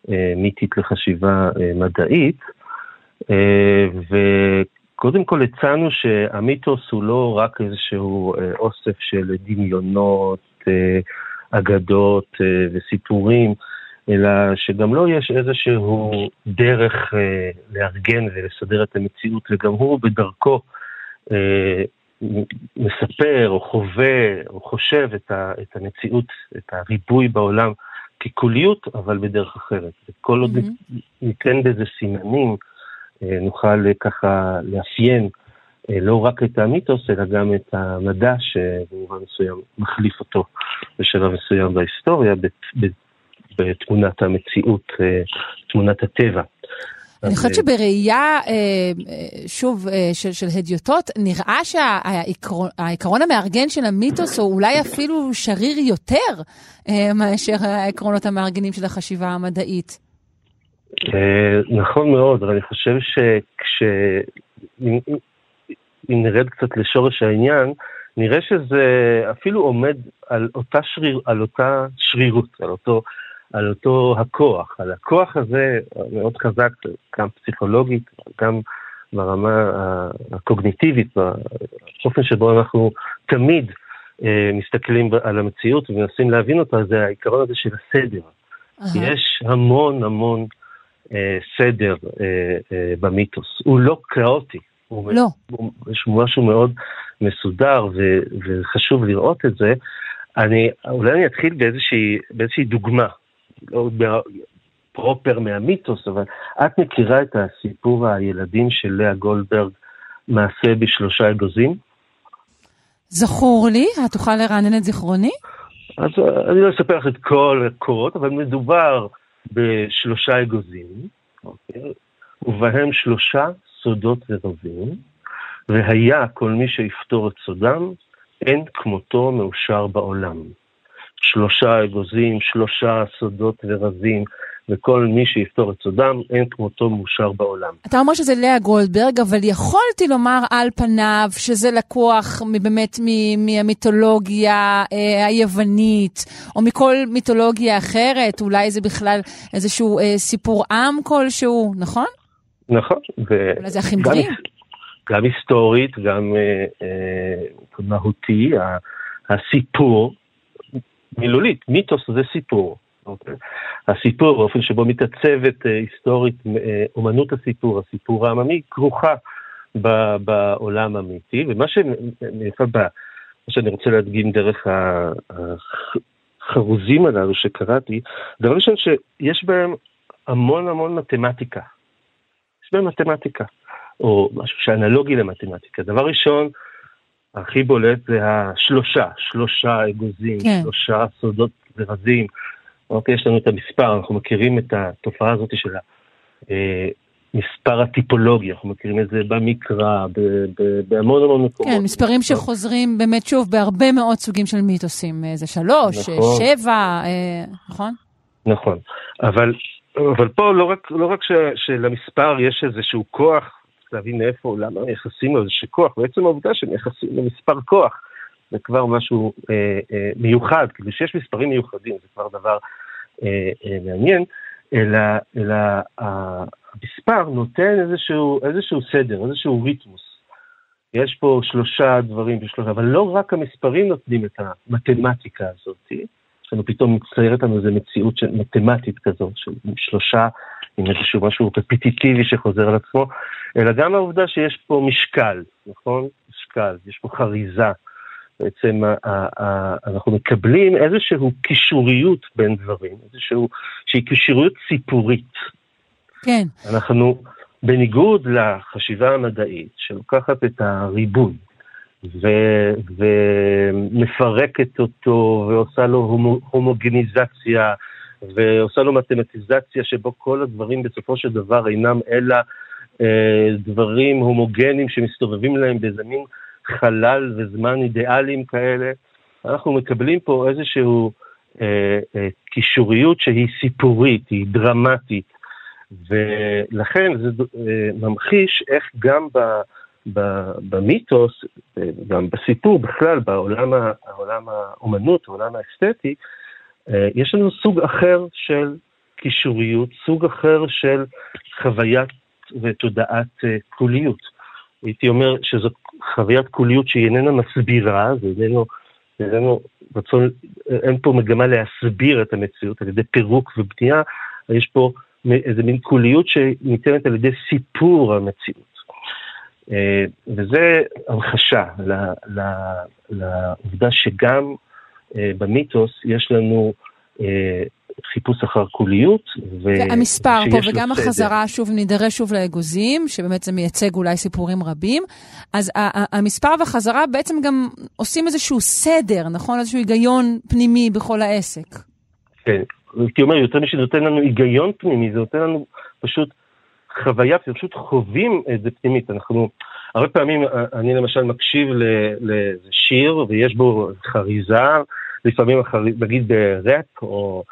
אה, מיתית לחשיבה אה, מדעית. אה, וקודם כל הצענו שהמיתוס הוא לא רק איזשהו אוסף של דמיונות, אגדות וסיפורים, אלא שגם לו לא יש איזשהו דרך לארגן ולסדר את המציאות, וגם הוא בדרכו מספר או חווה או חושב את, ה, את המציאות, את הריבוי בעולם כקוליות, אבל בדרך אחרת. וכל עוד mm-hmm. ניתן בזה סימנים, אה, נוכל ככה לאפיין אה, לא רק את המיתוס, אלא גם את המדע שבמובן מסוים מחליף אותו בשלב מסוים בהיסטוריה, בתמונת המציאות, אה, תמונת הטבע. אני חושבת שבראייה, אה, אה, שוב, אה, של, של הדיוטות, נראה שהעיקרון המארגן של המיתוס הוא אולי אפילו שריר יותר מאשר העקרונות המארגנים של החשיבה המדעית. נכון מאוד, אבל אני חושב שכש... אם נרד קצת לשורש העניין, נראה שזה אפילו עומד על אותה, שריר, על אותה שרירות, על אותו על אותו הכוח, על הכוח הזה מאוד חזק, גם פסיכולוגית, גם ברמה הקוגניטיבית, באופן שבו אנחנו תמיד אה, מסתכלים על המציאות ומנסים להבין אותה, זה העיקרון הזה של הסדר. Uh-huh. יש המון המון אה, סדר אה, אה, במיתוס. הוא לא כאוטי. הוא לא. הוא, יש משהו מאוד מסודר ו, וחשוב לראות את זה. אני, אולי אני אתחיל באיזושהי, באיזושהי דוגמה. לא פרופר מהמיתוס, אבל את מכירה את הסיפור הילדים של לאה גולדברג, מעשה בשלושה אגוזים? זכור לי, את תוכל לרענן את זיכרוני? אז אה, אני לא אספר לך את כל הקורות, אבל מדובר בשלושה אגוזים, אוקיי? ובהם שלושה סודות ורבים, והיה כל מי שיפתור את סודם, אין כמותו מאושר בעולם. שלושה אגוזים, שלושה סודות ורזים, וכל מי שיפתור את סודם, אין כמותו מאושר בעולם. אתה אומר שזה לאה גולדברג, אבל יכולתי לומר על פניו שזה לקוח באמת מהמיתולוגיה אה, היוונית, או מכל מיתולוגיה אחרת, אולי זה בכלל איזשהו אה, סיפור עם כלשהו, נכון? נכון. אולי זה אחים גדולים? גם היסטורית, גם אה, אה, מהותי, הסיפור, מילולית, מיתוס זה סיפור. אוקיי? הסיפור, באופן שבו מתעצבת אה, היסטורית אה, אומנות הסיפור, הסיפור העממי, כרוכה בעולם האמיתי, ומה שאני רוצה להדגים דרך החרוזים הללו שקראתי, דבר ראשון שיש בהם המון המון מתמטיקה. יש בהם מתמטיקה, או משהו שאנלוגי למתמטיקה. דבר ראשון, הכי בולט זה השלושה, שלושה אגוזים, כן. שלושה סודות זרזים, אוקיי, יש לנו את המספר, אנחנו מכירים את התופעה הזאת של המספר הטיפולוגי, אנחנו מכירים את זה במקרא, בהמון המון מקומות. כן, מספרים שחוזרים באמת שוב בהרבה מאוד סוגים של מיתוסים, זה שלוש, נכון. שבע, אה, נכון? נכון, אבל, אבל פה לא רק, לא רק ש, שלמספר יש איזשהו כוח, להבין מאיפה, למה מייחסים לו איזשהו כוח, בעצם העובדה שמייחסים למספר כוח. זה כבר משהו אה, אה, מיוחד, כאילו שיש מספרים מיוחדים, זה כבר דבר אה, אה, מעניין, אלא, אלא המספר נותן איזשהו, איזשהו סדר, איזשהו ריתמוס. יש פה שלושה דברים ושלושה, אבל לא רק המספרים נותנים את המתמטיקה הזאת, יש לנו פתאום מצטיירת לנו איזו מציאות מתמטית כזאת, של שלושה, עם איזשהו משהו רפטיטיבי שחוזר על עצמו, אלא גם העובדה שיש פה משקל, נכון? משקל, יש פה חריזה. בעצם אנחנו מקבלים איזושהי קישוריות בין דברים, איזושהי שהיא קישוריות סיפורית. כן. אנחנו, בניגוד לחשיבה המדעית, שלוקחת את הריבוי ו, ומפרקת אותו ועושה לו הומו, הומוגניזציה ועושה לו מתמטיזציה שבו כל הדברים בסופו של דבר אינם אלא אה, דברים הומוגנים שמסתובבים להם באיזה מין חלל וזמן אידיאליים כאלה. אנחנו מקבלים פה איזשהו אה, אה, קישוריות שהיא סיפורית, היא דרמטית, ולכן זה אה, ממחיש איך גם ב, במיתוס, אה, גם בסיפור בכלל, בעולם האומנות, העולם האסתטי, יש לנו סוג אחר של קישוריות, סוג אחר של חוויית ותודעת אה, קוליות. הייתי אומר שזו חוויית קוליות שהיא איננה מסבירה, זה איננו, איננו רצון, אין פה מגמה להסביר את המציאות על ידי פירוק ובנייה, יש פה איזה מין קוליות שניתנת על ידי סיפור המציאות. אה, וזה המחשה לעובדה שגם אה, במיתוס יש לנו אה, חיפוש אחר קוליות. והמספר פה, וגם. החזרה, שוב, נידרש שוב לאגוזים, שבאמת זה מייצג אולי סיפורים רבים. אז המספר והחזרה בעצם גם עושים איזשהו סדר, נכון? איזשהו היגיון פנימי בכל העסק. כן, הייתי אומר, יותר משזה נותן לנו היגיון פנימי, זה נותן לנו פשוט חוויה, פשוט חווים את זה פנימית. אנחנו, הרבה פעמים, אני למשל מקשיב לשיר ויש בו חריזה, לפעמים, נגיד בראפ או...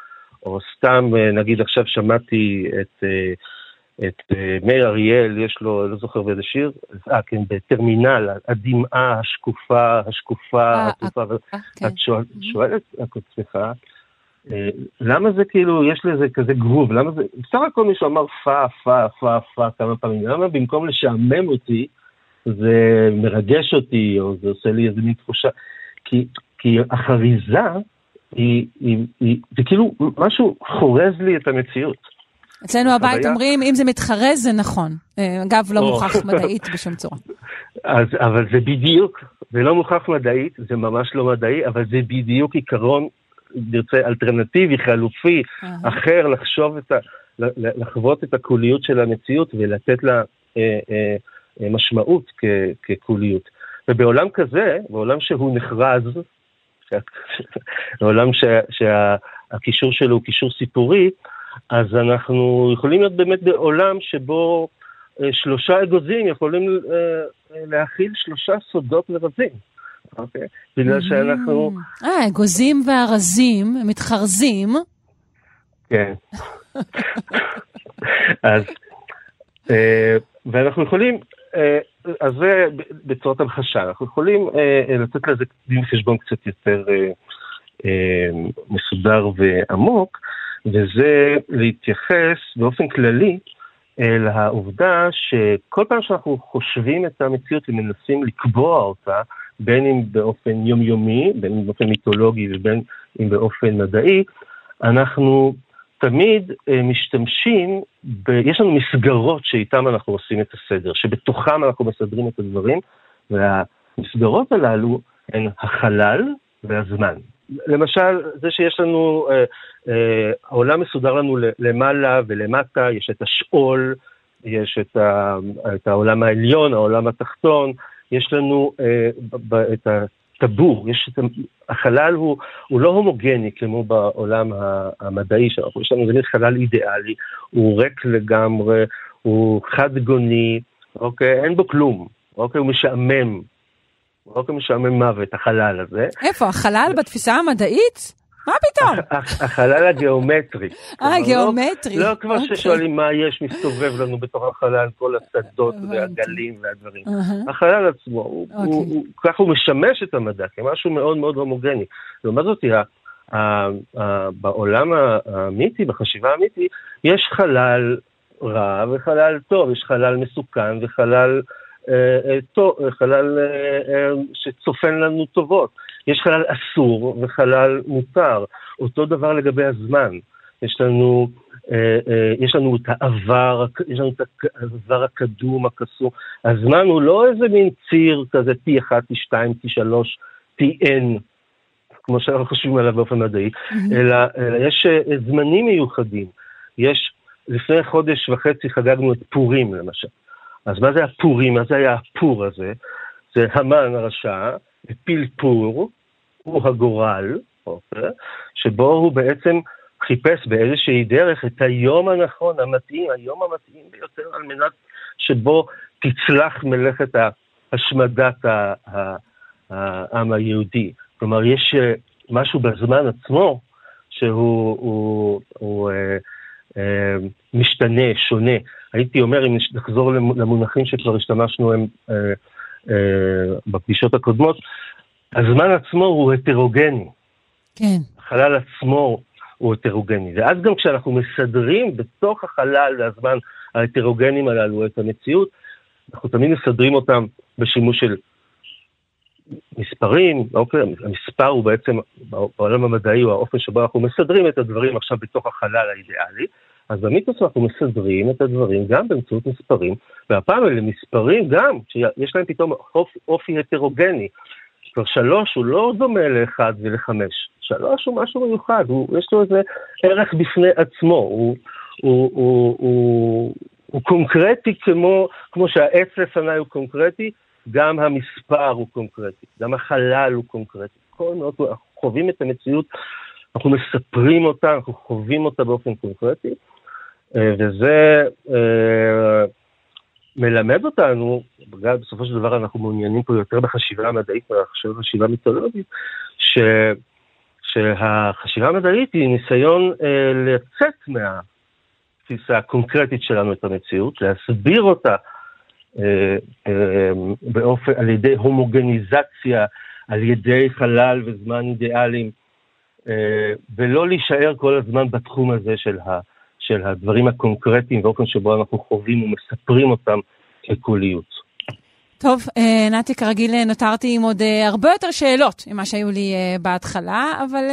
או סתם, אה, נגיד עכשיו שמעתי את, אה, את אה, מאיר אריאל, יש לו, לא זוכר באיזה שיר, אה, כן, בטרמינל, הדמעה השקופה, השקופה, העטופה, כן. את שואלת את עצמך, למה זה כאילו, יש לזה כזה גרוב, למה זה, בסך הכל מישהו אמר פה, פה, פה, פה כמה פעמים, למה במקום לשעמם אותי, זה מרגש אותי, או זה עושה לי איזה מין תחושה, כי, כי החריזה היא, היא, היא, זה כאילו משהו חורז לי את המציאות. אצלנו הבית אומרים, אם זה מתחרז זה נכון. אה, אגב, לא מוכח מדעית בשום צורה. [LAUGHS] אז, אבל זה בדיוק, זה לא מוכח מדעית, זה ממש לא מדעי, אבל זה בדיוק עיקרון נרצה אלטרנטיבי, חלופי, אחר, לחשוב את ה... לחוות את הקוליות של המציאות ולתת לה אה, אה, אה, משמעות כ, כקוליות. ובעולם כזה, בעולם שהוא נחרז, [LAUGHS] בעולם שהקישור שלו הוא קישור סיפורי, אז אנחנו יכולים להיות באמת בעולם שבו אה, שלושה אגוזים יכולים אה, להכיל שלושה סודות ורזים. אוקיי? בגלל שאנחנו... אה, אגוזים וארזים מתחרזים. כן. [LAUGHS] אז, אה, ואנחנו יכולים, אז זה בצורת המחשה, אנחנו יכולים אה, לתת לזה דין חשבון קצת יותר מסודר ועמוק, וזה להתייחס באופן כללי אל העובדה שכל פעם שאנחנו חושבים את המציאות ומנסים לקבוע אותה, בין אם באופן יומיומי, בין אם באופן מיתולוגי ובין אם באופן מדעי, אנחנו תמיד אה, משתמשים, ב... יש לנו מסגרות שאיתן אנחנו עושים את הסדר, שבתוכן אנחנו מסדרים את הדברים, והמסגרות הללו הן החלל והזמן. למשל, זה שיש לנו, אה, אה, העולם מסודר לנו למעלה ולמטה, יש את השאול, יש את, ה, את העולם העליון, העולם התחתון, יש לנו אה, ב, ב, את הטבור, יש את, החלל הוא, הוא לא הומוגני כמו בעולם המדעי שלנו, יש לנו באמת חלל אידיאלי, הוא ריק לגמרי, הוא חד גוני, אוקיי? אין בו כלום, אוקיי? הוא משעמם, אוקיי? משעמם מוות, החלל הזה. איפה, החלל בתפיסה המדעית? מה פתאום? החלל הגיאומטרי. אה, גיאומטרי. לא כמו אוקיי. ששואלים מה יש מסתובב לנו בתוך החלל, כל השדות והגלים והדברים. החלל עצמו, אוקיי. ככה הוא משמש את המדע כמשהו מאוד מאוד הומוגני. לעומת זאת, בעולם המיתי, בחשיבה המיתי, יש חלל רע וחלל טוב, יש חלל מסוכן וחלל אה, אה, טוב, חלל אה, שצופן לנו טובות. יש חלל אסור וחלל מותר. אותו דבר לגבי הזמן. יש לנו, אה, אה, יש לנו את העבר, יש לנו את העבר הקדום, הקסום. הזמן הוא לא איזה מין ציר כזה T1, T2, T3, TN, כמו שאנחנו חושבים עליו באופן מדעי. אלא, אלא יש אה, זמנים מיוחדים. יש, לפני חודש וחצי חגגנו את פורים למשל. אז מה זה הפורים? מה זה היה הפור הזה? זה המן הרשע, הפיל פור, הוא הגורל, אוקיי? שבו הוא בעצם חיפש באיזושהי דרך את היום הנכון, המתאים, היום המתאים ביותר, על מנת שבו תצלח מלאכת השמדת העם היהודי. כלומר, יש אה, משהו בזמן עצמו שהוא הוא, הוא, אה, אה, משתנה, שונה. הייתי אומר, אם נחזור למונחים שכבר השתמשנו הם אה, אה, בפגישות הקודמות, הזמן עצמו הוא הטרוגני. כן. החלל עצמו הוא הטרוגני. ואז גם כשאנחנו מסדרים בתוך החלל והזמן ההטרוגנים הללו את המציאות, אנחנו תמיד מסדרים אותם בשימוש של מספרים, אוקיי, המספר הוא בעצם, בעולם המדעי הוא האופן שבו אנחנו מסדרים את הדברים עכשיו בתוך החלל האידיאלי, אז במיתוס אנחנו מסדרים את הדברים גם באמצעות מספרים, והפעם אלה מספרים גם, שיש להם פתאום אופי, אופי הטרוגני. כבר שלוש הוא לא דומה לאחד ולחמש, שלוש הוא משהו מיוחד, הוא, יש לו איזה ערך בפני עצמו, הוא, הוא, הוא, הוא, הוא קונקרטי כמו, כמו שהעץ לפניי הוא קונקרטי, גם המספר הוא קונקרטי, גם החלל הוא קונקרטי. כל מאוד, אנחנו חווים את המציאות, אנחנו מספרים אותה, אנחנו חווים אותה באופן קונקרטי, אה, וזה אה, מלמד אותנו, בגלל בסופו של דבר אנחנו מעוניינים פה יותר בחשיבה המדעית מאשר בחשיבה מיתולוגית, ש, שהחשיבה המדעית היא ניסיון אה, לצאת מהתפיסה הקונקרטית שלנו את המציאות, להסביר אותה אה, אה, באופן, על ידי הומוגניזציה, על ידי חלל וזמן אידיאליים, ולא להישאר כל הזמן בתחום הזה של, ה, של הדברים הקונקרטיים באופן שבו אנחנו חווים ומספרים אותם כקוליות. טוב, נתי, כרגיל נותרתי עם עוד הרבה יותר שאלות ממה שהיו לי בהתחלה, אבל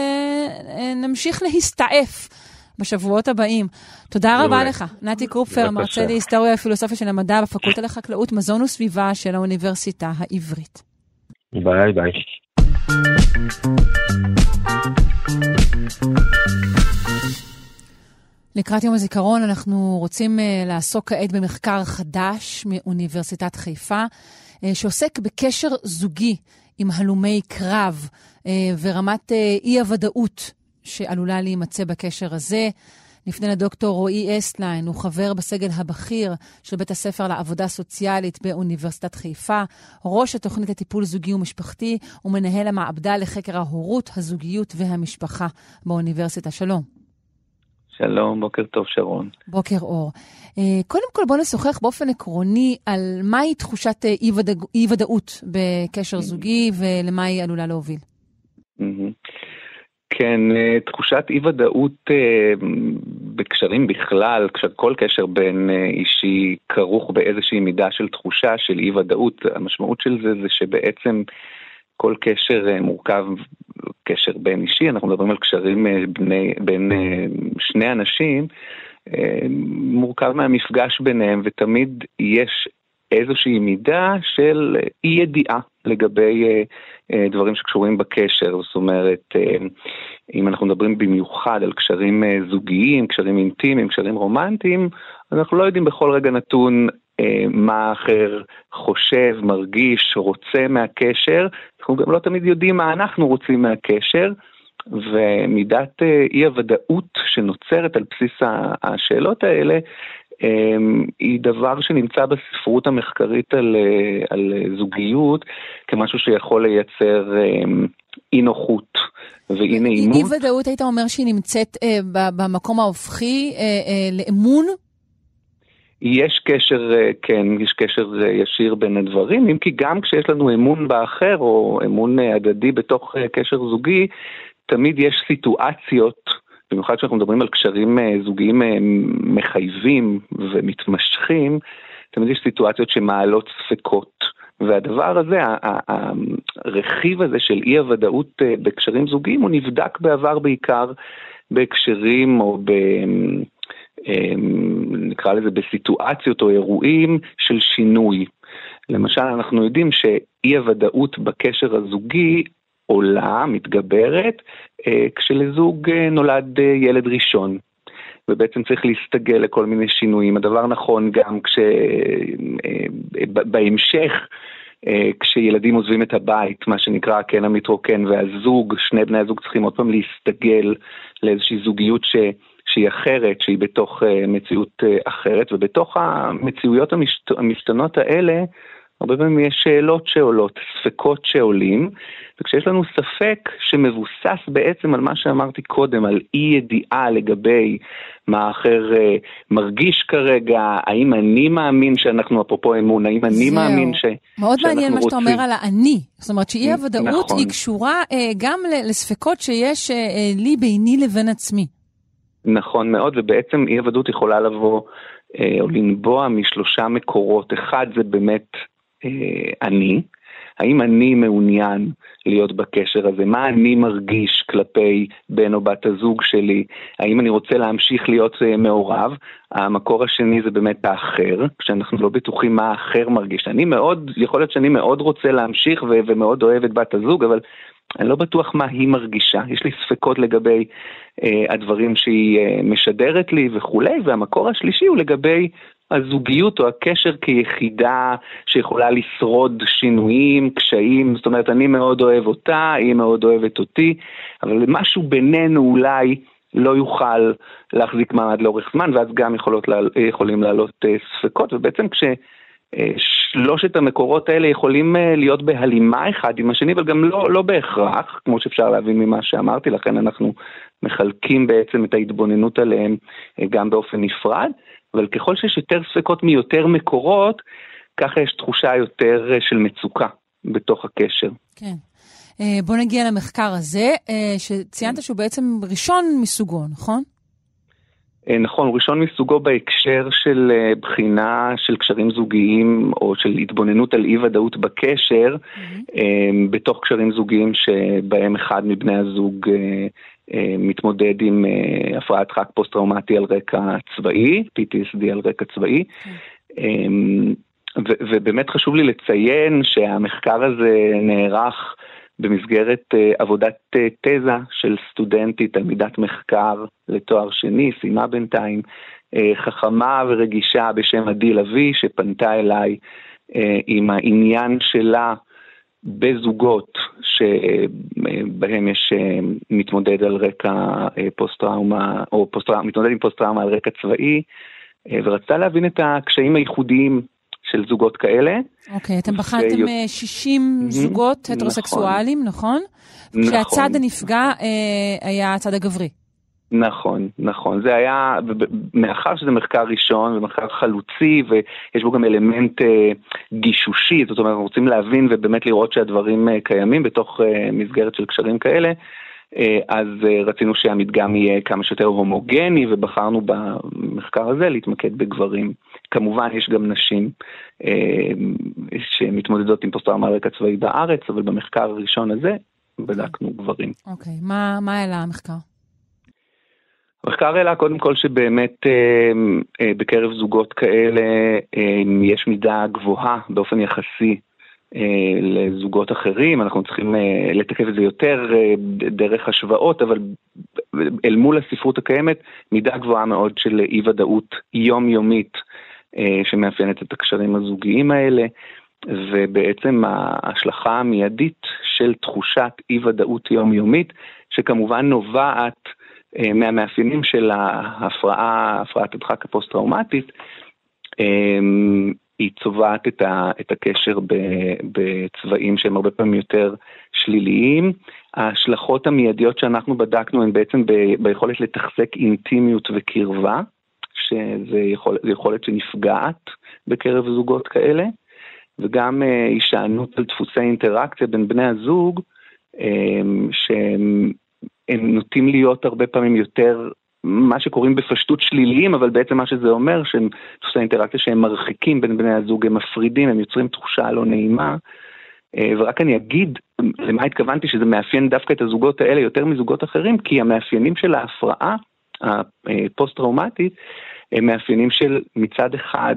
נמשיך להסתעף בשבועות הבאים. תודה רבה לך. נתי קרופר, מרצה להיסטוריה ופילוסופיה של המדע בפקולטה לחקלאות, מזון וסביבה של האוניברסיטה העברית. ביי ביי. לקראת יום הזיכרון אנחנו רוצים uh, לעסוק כעת במחקר חדש מאוניברסיטת חיפה, uh, שעוסק בקשר זוגי עם הלומי קרב uh, ורמת אי-הוודאות שעלולה להימצא בקשר הזה. נפנה לדוקטור רועי אסטליין, הוא חבר בסגל הבכיר של בית הספר לעבודה סוציאלית באוניברסיטת חיפה, ראש התוכנית לטיפול זוגי ומשפחתי ומנהל המעבדה לחקר ההורות, הזוגיות והמשפחה באוניברסיטה. שלום. שלום, בוקר טוב שרון. בוקר אור. אה, קודם כל בוא נשוחח באופן עקרוני על מהי תחושת אי-ודאות בקשר זוגי ולמה היא עלולה להוביל. כן, אה, תחושת אי ודאות אה, בקשרים בכלל, כל קשר בין אה, אישי כרוך באיזושהי מידה של תחושה של אי ודאות, המשמעות של זה זה שבעצם כל קשר מורכב, קשר בין אישי, אנחנו מדברים על קשרים בני, בין שני אנשים, מורכב מהמפגש ביניהם ותמיד יש איזושהי מידה של אי ידיעה לגבי אה, אה, דברים שקשורים בקשר. זאת אומרת, אה, אם אנחנו מדברים במיוחד על קשרים אה, זוגיים, קשרים אינטימיים, קשרים רומנטיים, אנחנו לא יודעים בכל רגע נתון אה, מה האחר חושב, מרגיש, רוצה מהקשר. אנחנו גם לא תמיד יודעים מה אנחנו רוצים מהקשר. ומידת אה, אי הוודאות שנוצרת על בסיס השאלות האלה אמ, היא דבר שנמצא בספרות המחקרית על, אה, על זוגיות כמשהו שיכול לייצר אי נוחות ואי נעימות. אי ודאות היית אומר שהיא נמצאת אה, במקום ההופכי אה, אה, לאמון? יש קשר, אה, כן, יש קשר ישיר בין הדברים, אם כי גם כשיש לנו אמון באחר או אמון הדדי בתוך קשר זוגי, תמיד יש סיטואציות במיוחד כשאנחנו מדברים על קשרים אה, זוגיים אה, מחייבים ומתמשכים, תמיד יש סיטואציות שמעלות ספקות. והדבר הזה, הרכיב הזה של אי הוודאות אה, בקשרים זוגיים, הוא נבדק בעבר בעיקר בהקשרים או ב... נקרא לזה בסיטואציות או אירועים של שינוי. למשל, אנחנו יודעים שאי הוודאות בקשר הזוגי עולה, מתגברת, אה, כשלזוג אה, נולד אה, ילד ראשון. ובעצם צריך להסתגל לכל מיני שינויים. הדבר נכון גם כשבהמשך, כשילדים עוזבים את הבית, מה שנקרא הקן המתרוקן, והזוג, שני בני הזוג צריכים עוד פעם להסתגל לאיזושהי זוגיות ש... שהיא אחרת, שהיא בתוך מציאות אחרת, ובתוך המציאויות המשת... המשתנות האלה, הרבה פעמים יש שאלות שעולות, ספקות שעולים, וכשיש לנו ספק שמבוסס בעצם על מה שאמרתי קודם, על אי ידיעה לגבי מה האחר אה, מרגיש כרגע, האם אני מאמין שאנחנו, אפרופו אמון, האם אני זהו. מאמין ש... מאוד מעניין מה שאתה אומר על האני. זאת אומרת שאי הוודאות נכון. היא קשורה אה, גם לספקות שיש אה, אה, לי ביני לבין עצמי. נכון מאוד, ובעצם אי הוודאות יכולה לבוא אה, או לנבוע משלושה מקורות. אחד זה באמת אה, אני, האם אני מעוניין להיות בקשר הזה? מה אני מרגיש כלפי בן או בת הזוג שלי? האם אני רוצה להמשיך להיות uh, מעורב? המקור השני זה באמת האחר, כשאנחנו לא בטוחים מה האחר מרגיש. אני מאוד, יכול להיות שאני מאוד רוצה להמשיך ו- ומאוד אוהב את בת הזוג, אבל אני לא בטוח מה היא מרגישה. יש לי ספקות לגבי uh, הדברים שהיא uh, משדרת לי וכולי, והמקור השלישי הוא לגבי הזוגיות או הקשר כיחידה שיכולה לשרוד שינויים, קשיים, זאת אומרת אני מאוד אוהב אותה, היא מאוד אוהבת אותי, אבל משהו בינינו אולי לא יוכל להחזיק מעמד לאורך זמן ואז גם יכולות, יכולים לעלות אה, ספקות ובעצם כש... שלושת המקורות האלה יכולים אה, להיות בהלימה אחד עם השני, אבל גם לא, לא בהכרח, כמו שאפשר להבין ממה שאמרתי, לכן אנחנו מחלקים בעצם את ההתבוננות עליהם אה, גם באופן נפרד. אבל ככל שיש יותר ספקות מיותר מקורות, ככה יש תחושה יותר אה, של מצוקה בתוך הקשר. כן. אה, בוא נגיע למחקר הזה, אה, שציינת שהוא בעצם ראשון מסוגו, נכון? אה, נכון, הוא ראשון מסוגו בהקשר של בחינה של קשרים זוגיים או של התבוננות על אי ודאות בקשר mm-hmm. בתוך קשרים זוגיים שבהם אחד מבני הזוג מתמודד עם הפרעת חק פוסט-טראומטי על רקע צבאי, PTSD על רקע צבאי. Mm-hmm. ובאמת חשוב לי לציין שהמחקר הזה נערך במסגרת uh, עבודת uh, תזה של סטודנטית, תלמידת מחקר לתואר שני, סיימה בינתיים, uh, חכמה ורגישה בשם עדי לביא, שפנתה אליי עם העניין שלה בזוגות שבהם יש מתמודד על רקע פוסט-טראומה, או פוסט מתמודד עם פוסט-טראומה על רקע צבאי, ורצתה להבין את הקשיים הייחודיים של זוגות כאלה. אוקיי, אתם בחנתם ו... 60 mm-hmm, זוגות הטרוסקסואליים, נכון? נכון? כשהצד הנפגע אה, היה הצד הגברי. נכון, נכון. זה היה, מאחר שזה מחקר ראשון ומחקר חלוצי ויש בו גם אלמנט אה, גישושי, זאת אומרת, אנחנו רוצים להבין ובאמת לראות שהדברים אה, קיימים בתוך אה, מסגרת של קשרים כאלה, אה, אז אה, רצינו שהמדגם יהיה כמה שיותר הומוגני ובחרנו במחקר הזה להתמקד בגברים. כמובן יש גם נשים אה, שמתמודדות עם פוסט-טראומה רקע צבאי בארץ, אבל במחקר הראשון הזה בדקנו גברים. אוקיי, okay. מה, מה העלה המחקר? המחקר העלה קודם כל שבאמת אה, אה, בקרב זוגות כאלה יש מידה גבוהה באופן יחסי לזוגות אחרים, אנחנו צריכים לתקף את זה יותר דרך השוואות, אבל אל מול הספרות הקיימת, מידה גבוהה מאוד של אי ודאות יומיומית שמאפיינת את הקשרים הזוגיים האלה, ובעצם ההשלכה המיידית של תחושת אי ודאות יומיומית, שכמובן נובעת מהמאפיינים של ההפרעה, הפרעת הדחק הפוסט-טראומטית, היא צובעת את, ה, את הקשר ב, בצבעים שהם הרבה פעמים יותר שליליים. ההשלכות המיידיות שאנחנו בדקנו הן בעצם ב, ביכולת לתחזק אינטימיות וקרבה, שזה יכול, יכולת שנפגעת בקרב זוגות כאלה, וגם אה, הישענות על דפוסי אינטראקציה בין בני הזוג, אה, שהם נוטים להיות הרבה פעמים יותר מה שקוראים בפשטות שליליים, אבל בעצם מה שזה אומר, שהם דפוסי אינטראקציה שהם מרחיקים בין בני הזוג, הם מפרידים, הם יוצרים תחושה לא נעימה. אה, ורק אני אגיד למה התכוונתי שזה מאפיין דווקא את הזוגות האלה יותר מזוגות אחרים, כי המאפיינים של ההפרעה הפוסט-טראומטית הם מאפיינים של מצד אחד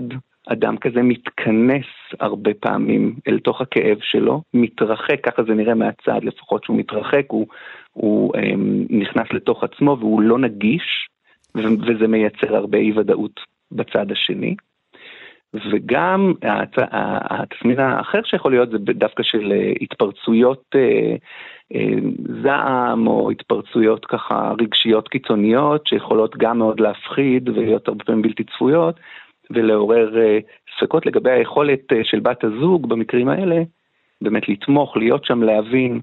אדם כזה מתכנס הרבה פעמים אל תוך הכאב שלו, מתרחק, ככה זה נראה מהצד לפחות שהוא מתרחק, הוא, הוא um, נכנס לתוך עצמו והוא לא נגיש, וזה מייצר הרבה אי ודאות בצד השני. וגם התסמין האחר שיכול להיות זה דווקא של אה, התפרצויות אה, אה, זעם או התפרצויות ככה רגשיות קיצוניות שיכולות גם מאוד להפחיד ולהיות הרבה פעמים בלתי צפויות ולעורר ספקות לגבי היכולת של בת הזוג במקרים האלה באמת לתמוך, להיות שם, להבין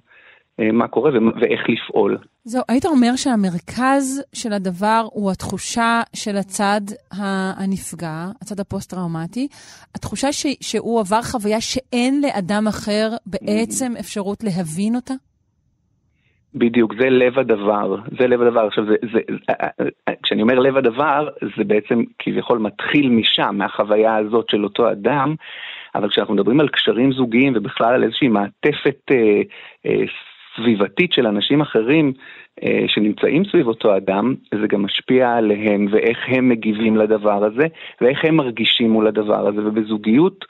מה קורה ואיך לפעול. זהו, היית אומר שהמרכז של הדבר הוא התחושה של הצד הנפגע, הצד הפוסט-טראומטי, התחושה ש, שהוא עבר חוויה שאין לאדם אחר בעצם אפשרות להבין אותה? בדיוק, זה לב הדבר, זה לב הדבר. עכשיו, זה, זה, כשאני אומר לב הדבר, זה בעצם כביכול מתחיל משם, מהחוויה הזאת של אותו אדם, אבל כשאנחנו מדברים על קשרים זוגיים ובכלל על איזושהי מעטפת אה, אה, סביבתית של אנשים אחרים אה, שנמצאים סביב אותו אדם, זה גם משפיע עליהם ואיך הם מגיבים לדבר הזה ואיך הם מרגישים מול הדבר הזה. ובזוגיות,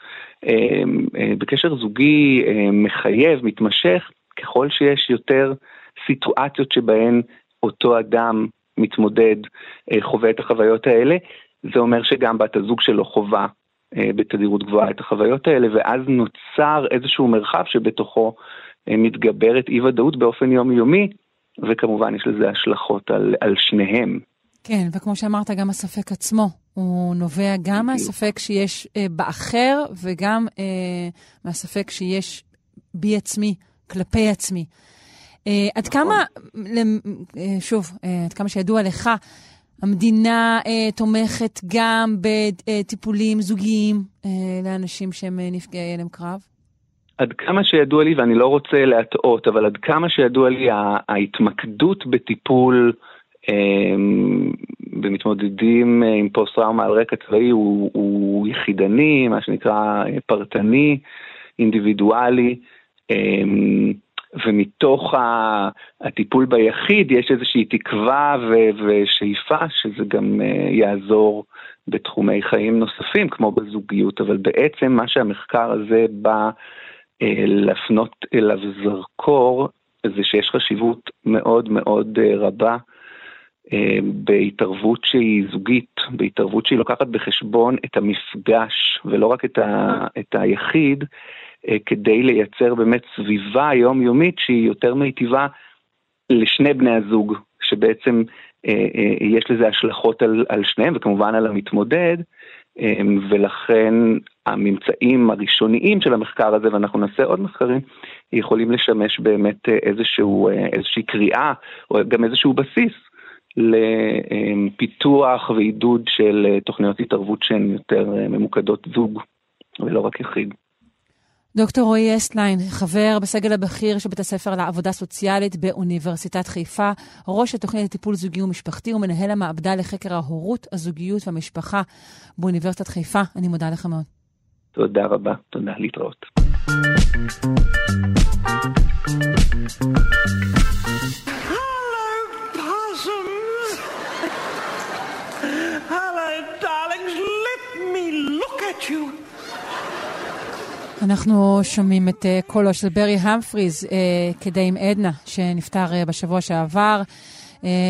אה, אה, בקשר זוגי אה, מחייב, מתמשך, ככל שיש יותר סיטואציות שבהן אותו אדם מתמודד, אה, חווה את החוויות האלה, זה אומר שגם בת הזוג שלו חווה אה, בתדירות גבוהה את החוויות האלה, ואז נוצר איזשהו מרחב שבתוכו מתגברת אי ודאות באופן יומיומי, וכמובן יש לזה השלכות על, על שניהם. כן, וכמו שאמרת, גם הספק עצמו, הוא נובע גם מהספק שיש אה, באחר וגם אה, מהספק שיש בי עצמי, כלפי עצמי. אה, עד נכון. כמה, אה, שוב, אה, עד כמה שידוע לך, המדינה אה, תומכת גם בטיפולים זוגיים אה, לאנשים שהם נפגעי הלם קרב? עד כמה שידוע לי, ואני לא רוצה להטעות, אבל עד כמה שידוע לי, ההתמקדות בטיפול אמ, במתמודדים עם פוסט-טראומה על רקע צבאי הוא, הוא יחידני, מה שנקרא פרטני, אינדיבידואלי. אמ, ומתוך הטיפול ביחיד יש איזושהי תקווה ושאיפה שזה גם אה, יעזור בתחומי חיים נוספים, כמו בזוגיות, אבל בעצם מה שהמחקר הזה בא אה, להפנות אליו זרקור, זה שיש חשיבות מאוד מאוד אה, רבה בהתערבות שהיא זוגית, בהתערבות שהיא לוקחת בחשבון את המפגש ולא רק את, ה, את היחיד, אה, כדי לייצר באמת סביבה יומיומית שהיא יותר מיטיבה לשני בני הזוג, שבעצם אה, אה, יש לזה השלכות על, על שניהם וכמובן על המתמודד, ולכן הממצאים הראשוניים של המחקר הזה, ואנחנו נעשה עוד מחקרים, יכולים לשמש באמת איזשהו, איזושהי קריאה או גם איזשהו בסיס לפיתוח ועידוד של תוכניות התערבות שהן יותר ממוקדות זוג ולא רק יחיד. דוקטור רועי אסטליין, חבר בסגל הבכיר של בית הספר לעבודה סוציאלית באוניברסיטת חיפה, ראש התוכנית לטיפול זוגי ומשפחתי ומנהל המעבדה לחקר ההורות, הזוגיות והמשפחה באוניברסיטת חיפה. אני מודה לך מאוד. תודה רבה, תודה, להתראות. אנחנו שומעים את uh, קולו של ברי המפריז uh, כדי עם עדנה, שנפטר uh, בשבוע שעבר.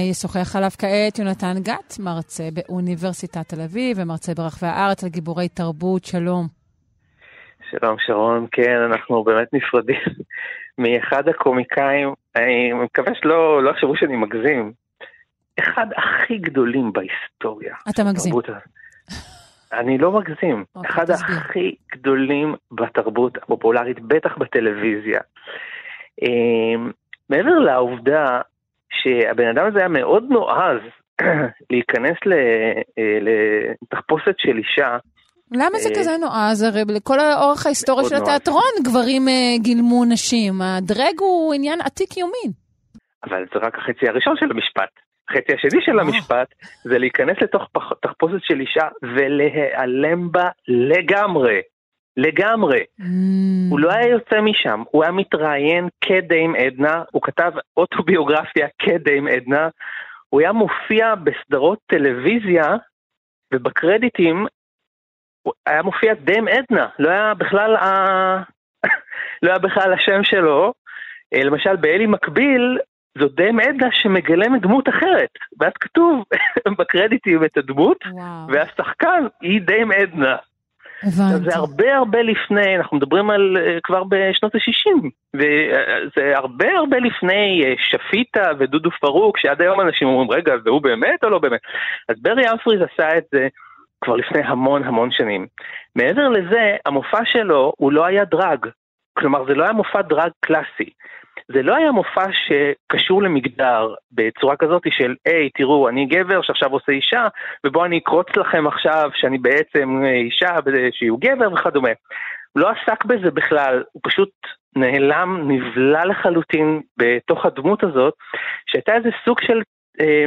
ישוחח עליו כעת יונתן גת, מרצה באוניברסיטת תל אביב ומרצה ברחבי הארץ על גיבורי תרבות. שלום. שלום שרון, כן, אנחנו באמת נפרדים [LAUGHS] מאחד הקומיקאים, אני מקווה שלא לא יחשבו שאני מגזים, אחד הכי גדולים בהיסטוריה. אתה מגזים. אני לא מגזים. אוקיי, אחד תסביר. הכי גדולים בתרבות הפופולרית, בטח בטלוויזיה. אמ, מעבר לעובדה שהבן אדם הזה היה מאוד נועז [CLEARS THROAT] להיכנס אה, לתחפושת של אישה, למה זה אה, כזה נועז? הרי לכל האורך ההיסטורי של התיאטרון גברים אה, גילמו נשים. הדרג הוא עניין עתיק יומין. אבל זה רק החצי הראשון של המשפט. החצי השני של המשפט זה להיכנס לתוך תחפושת של אישה ולהיעלם בה לגמרי. לגמרי. Mm. הוא לא היה יוצא משם, הוא היה מתראיין כדיים עדנה, הוא כתב אוטוביוגרפיה כדיים עדנה, הוא היה מופיע בסדרות טלוויזיה, ובקרדיטים היה מופיע דיים עדנה, לא היה בכלל, ה... [LAUGHS] לא היה בכלל השם שלו. אה, למשל באלי מקביל זו דם עדה שמגלמת דמות אחרת, ואז כתוב [LAUGHS] בקרדיטים את הדמות, וואו. והשחקן היא דם עדנה. הבנתי. זה הרבה הרבה לפני, אנחנו מדברים על אה, כבר בשנות ה-60, וזה הרבה הרבה לפני אה, שפיטה ודודו פרוק, שעד היום אנשים אומרים, רגע, זה הוא באמת או לא באמת? אז ברי אמפריז עשה את זה כבר לפני המון המון שנים. מעבר לזה, המופע שלו הוא לא היה דרג, כלומר זה לא היה מופע דרג קלאסי. זה לא היה מופע שקשור למגדר בצורה כזאת של, היי, תראו, אני גבר שעכשיו עושה אישה, ובואו אני אקרוץ לכם עכשיו שאני בעצם אישה, שיהיו גבר וכדומה. הוא לא עסק בזה בכלל, הוא פשוט נעלם, נבלע לחלוטין בתוך הדמות הזאת, שהייתה איזה סוג של אה,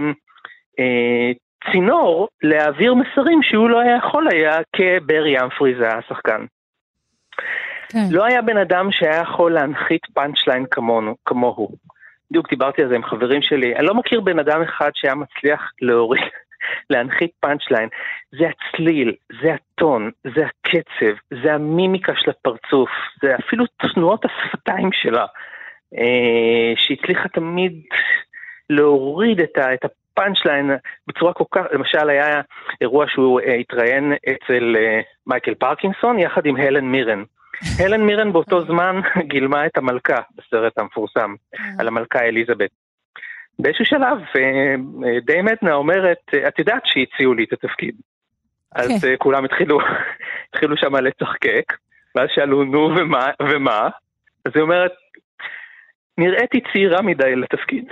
אה, צינור להעביר מסרים שהוא לא היה יכול היה כברי אמפריז השחקן. כן. לא היה בן אדם שהיה יכול להנחית פאנצ'ליין כמונו, כמוהו. בדיוק דיברתי על זה עם חברים שלי. אני לא מכיר בן אדם אחד שהיה מצליח להוריד, [LAUGHS] להנחית פאנצ'ליין. זה הצליל, זה הטון, זה הקצב, זה המימיקה של הפרצוף, זה אפילו תנועות השפתיים שלה, אה, שהצליחה תמיד להוריד את, ה, את הפאנצ'ליין בצורה כל כך, למשל היה אירוע שהוא אה, התראיין אצל אה, מייקל פרקינסון יחד עם הלן מירן. [LAUGHS] הלן מירן באותו זמן [LAUGHS] גילמה את המלכה בסרט המפורסם על המלכה אליזבת. באיזשהו שלב אה, אה, די מדנה אומרת, את יודעת שהציעו לי את התפקיד. אז כן. אה, כולם התחילו, [LAUGHS] התחילו שם לצחקק, ואז שאלו נו ומה, ומה? אז היא אומרת, נראיתי צעירה מדי לתפקיד.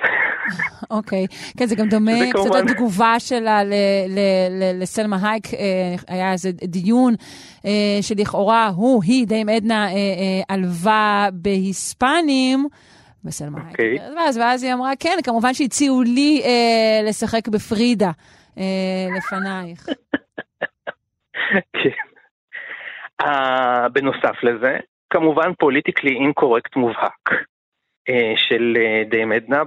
אוקיי, כן, זה גם דומה קצת לתגובה שלה לסלמה הייק, אה, היה איזה דיון אה, שלכאורה הוא, היא, דיים עדנה, עלבה בהיספנים. בסלמה הייק. אוקיי. ואז היא אמרה, כן, כמובן שהציעו לי לשחק בפרידה לפנייך. כן. בנוסף לזה, כמובן פוליטיקלי אינקורקט מובהק. אה, של אה, דיים עדנה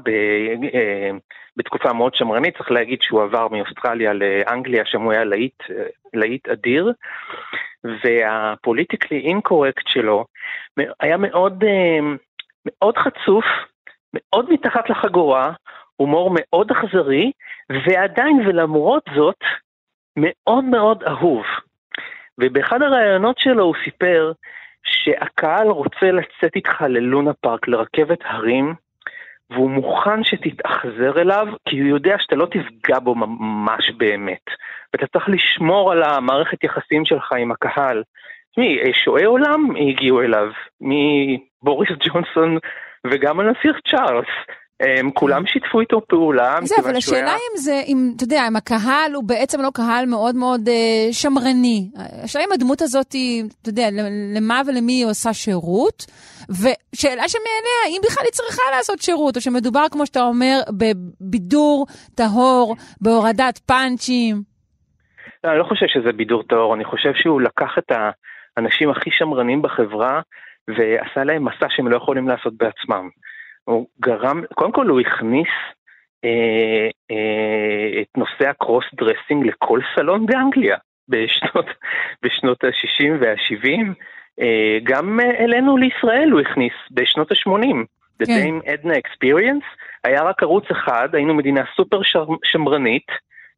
אה, בתקופה מאוד שמרנית, צריך להגיד שהוא עבר מאוסטרליה לאנגליה, שם הוא היה להיט, להיט אדיר, והפוליטיקלי אינקורקט שלו היה מאוד, מאוד חצוף, מאוד מתחת לחגורה, הומור מאוד אכזרי, ועדיין ולמרות זאת, מאוד מאוד אהוב. ובאחד הראיונות שלו הוא סיפר שהקהל רוצה לצאת איתך ללונה פארק, לרכבת הרים, והוא מוכן שתתאכזר אליו, כי הוא יודע שאתה לא תפגע בו ממש באמת. ואתה צריך לשמור על המערכת יחסים שלך עם הקהל. תשמעי, שועי עולם הגיעו אליו, מבוריס ג'ונסון וגם הנסיך צ'ארלס. הם כולם שיתפו איתו פעולה. זה, אבל השאלה היה... אם זה, אם, אתה יודע, אם הקהל הוא בעצם לא קהל מאוד מאוד אה, שמרני. השאלה אם הדמות הזאת היא, אתה יודע, למה ולמי היא עושה שירות, ושאלה שמעליה, אם בכלל היא צריכה לעשות שירות, או שמדובר, כמו שאתה אומר, בבידור טהור, בהורדת פאנצ'ים. לא, אני לא חושב שזה בידור טהור, אני חושב שהוא לקח את האנשים הכי שמרנים בחברה, ועשה להם מסע שהם לא יכולים לעשות בעצמם. הוא גרם, קודם כל הוא הכניס אה, אה, את נושא ה cross dressing לכל סלון באנגליה בשנות, [LAUGHS] בשנות ה-60 וה-70. אה, גם אלינו לישראל הוא הכניס בשנות ה-80. The כן. Dame Edna Experience היה רק ערוץ אחד, היינו מדינה סופר שמרנית.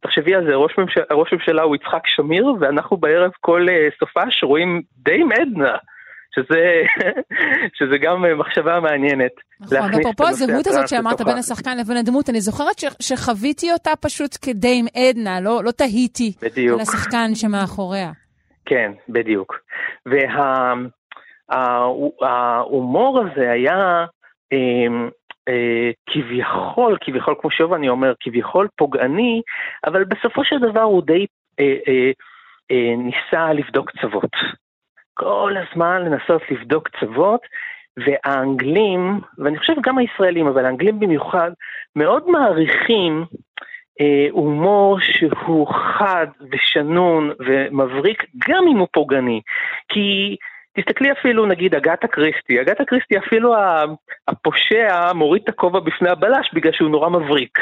תחשבי על זה, ראש ממשלה, ראש ממשלה הוא יצחק שמיר, ואנחנו בערב כל uh, סופש רואים דיים עדנה. שזה, [LAUGHS] שזה גם מחשבה מעניינת. נכון, ואפרופו הזהות הזאת שאמרת בין השחקן לבין הדמות, אני זוכרת ש, שחוויתי אותה פשוט כדי עם עדנה, לא, לא תהיתי בדיוק. על השחקן שמאחוריה. כן, בדיוק. וההומור וה, הזה היה אה, אה, כביכול, כביכול, כמו שוב אני אומר, כביכול פוגעני, אבל בסופו של דבר הוא די אה, אה, אה, ניסה לבדוק צוות. כל הזמן לנסות לבדוק קצוות, והאנגלים, ואני חושב גם הישראלים, אבל האנגלים במיוחד, מאוד מעריכים אה, הומור שהוא חד ושנון ומבריק, גם אם הוא פוגעני. כי תסתכלי אפילו נגיד אגתה קריסטי, אגתה קריסטי אפילו הפושע מוריד את הכובע בפני הבלש בגלל שהוא נורא מבריק.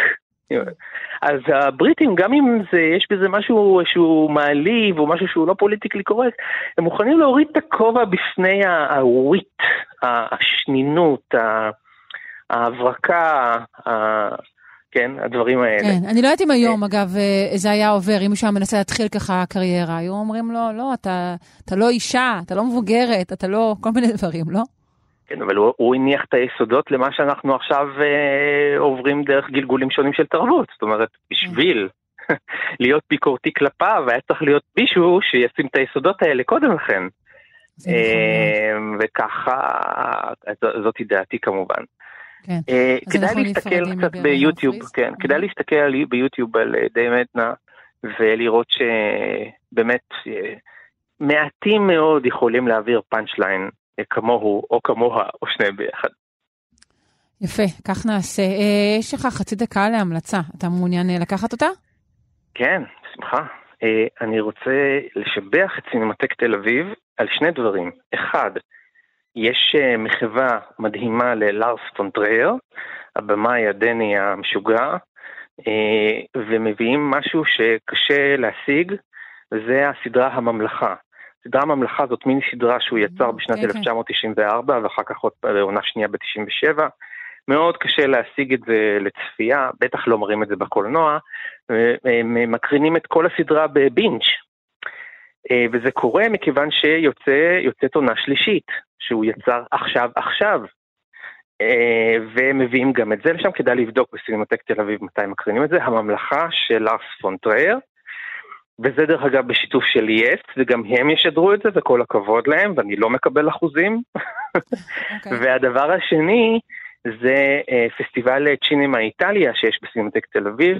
אז הבריטים, גם אם זה, יש בזה משהו שהוא מעליב או משהו שהוא לא politically correct, הם מוכנים להוריד את הכובע בפני ה wit, השנינות, ההברקה, כן, הדברים האלה. כן, אני לא יודעת אם היום, אגב, אה, זה היה עובר, אם מישהו היה מנסה להתחיל ככה קריירה, היו אומרים לו, לא, אתה, אתה לא אישה, אתה לא מבוגרת, אתה לא, כל מיני דברים, לא? כן, אבל הוא, הוא הניח את היסודות למה שאנחנו עכשיו אה, עוברים דרך גלגולים שונים של תרבות. זאת אומרת, בשביל [LAUGHS] להיות ביקורתי כלפיו, היה צריך להיות מישהו שישים את היסודות האלה קודם לכן. אה, וככה, זאת דעתי כמובן. כן. אה, כדאי להסתכל קצת ביוטיוב, כן, כדאי mm-hmm. להסתכל ביוטיוב על אה, די מדנה ולראות שבאמת מעטים מאוד יכולים להעביר פאנצ' ליין כמוהו או כמוה או שניהם ביחד. יפה, כך נעשה. אה, יש לך חצי דקה להמלצה, אתה מעוניין אה, לקחת אותה? כן, בשמחה. אה, אני רוצה לשבח את סינמטק תל אביב על שני דברים. אחד, יש מחווה מדהימה ללארס פון טרייר, הבמאי הדני המשוגע, ומביאים משהו שקשה להשיג, וזה הסדרה הממלכה. סדרה ממלכה זאת מיני סדרה שהוא יצר בשנת 1994 כן, כן. ואחר כך עוד עונה שנייה ב-97. מאוד קשה להשיג את זה לצפייה, בטח לא מראים את זה בקולנוע. הם מקרינים את כל הסדרה בבינג'. אה, וזה קורה מכיוון שיוצאת עונה שלישית, שהוא יצר עכשיו עכשיו. אה, ומביאים גם את זה לשם, כדאי לבדוק בסינמטק תל אביב מתי מקרינים את זה, הממלכה של לארס פון טרייר. וזה דרך אגב בשיתוף של יס, וגם הם ישדרו את זה, וכל הכבוד להם, ואני לא מקבל אחוזים. Okay. אוקיי. [LAUGHS] והדבר השני, זה אה, פסטיבל צ'ינמה איטליה שיש בסינמטק תל אביב.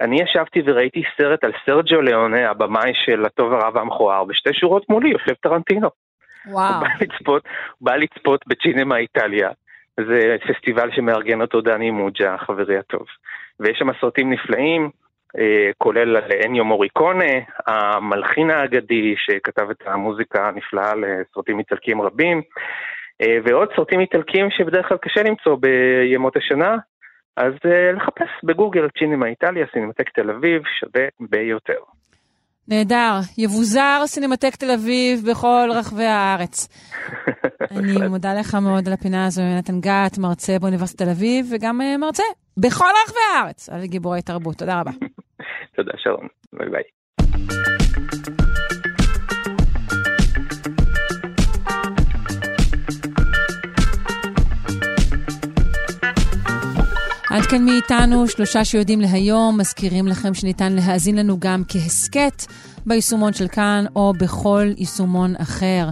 אני ישבתי וראיתי סרט על סרג'ו ליאונה, הבמאי של הטוב הרע והמכוער, בשתי שורות מולי יושב טרנטינו. וואו. הוא בא לצפות, הוא בא לצפות בצ'ינמה איטליה. זה פסטיבל שמארגן אותו דני מוג'ה, חברי הטוב. ויש שם סרטים נפלאים, כולל על אניו מוריקונה, המלחין האגדי שכתב את המוזיקה הנפלאה לסרטים איטלקיים רבים, אה, ועוד סרטים איטלקיים שבדרך כלל קשה למצוא בימות השנה, אז אה, לחפש בגוגל צ'ינמה איטליה, סינמטק תל אביב, שווה ביותר. נהדר. יבוזר סינמטק תל אביב בכל רחבי הארץ. [LAUGHS] אני מודה לך מאוד על הפינה הזו, יונתן גת, מרצה באוניברסיטת תל אביב, וגם מרצה בכל רחבי הארץ על גיבורי תרבות. תודה רבה. [LAUGHS] תודה, שרון. ביי ביי. עד כאן מאיתנו, שלושה שיודעים להיום, מזכירים לכם שניתן להאזין לנו גם כהסכת ביישומון של כאן או בכל יישומון אחר.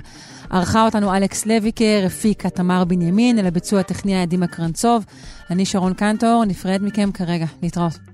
ערכה אותנו אלכס לויקר, הפיקה תמר בנימין, אל הביצוע הטכני היה דימה קרנצוב. אני שרון קנטור, נפרד מכם כרגע. להתראות.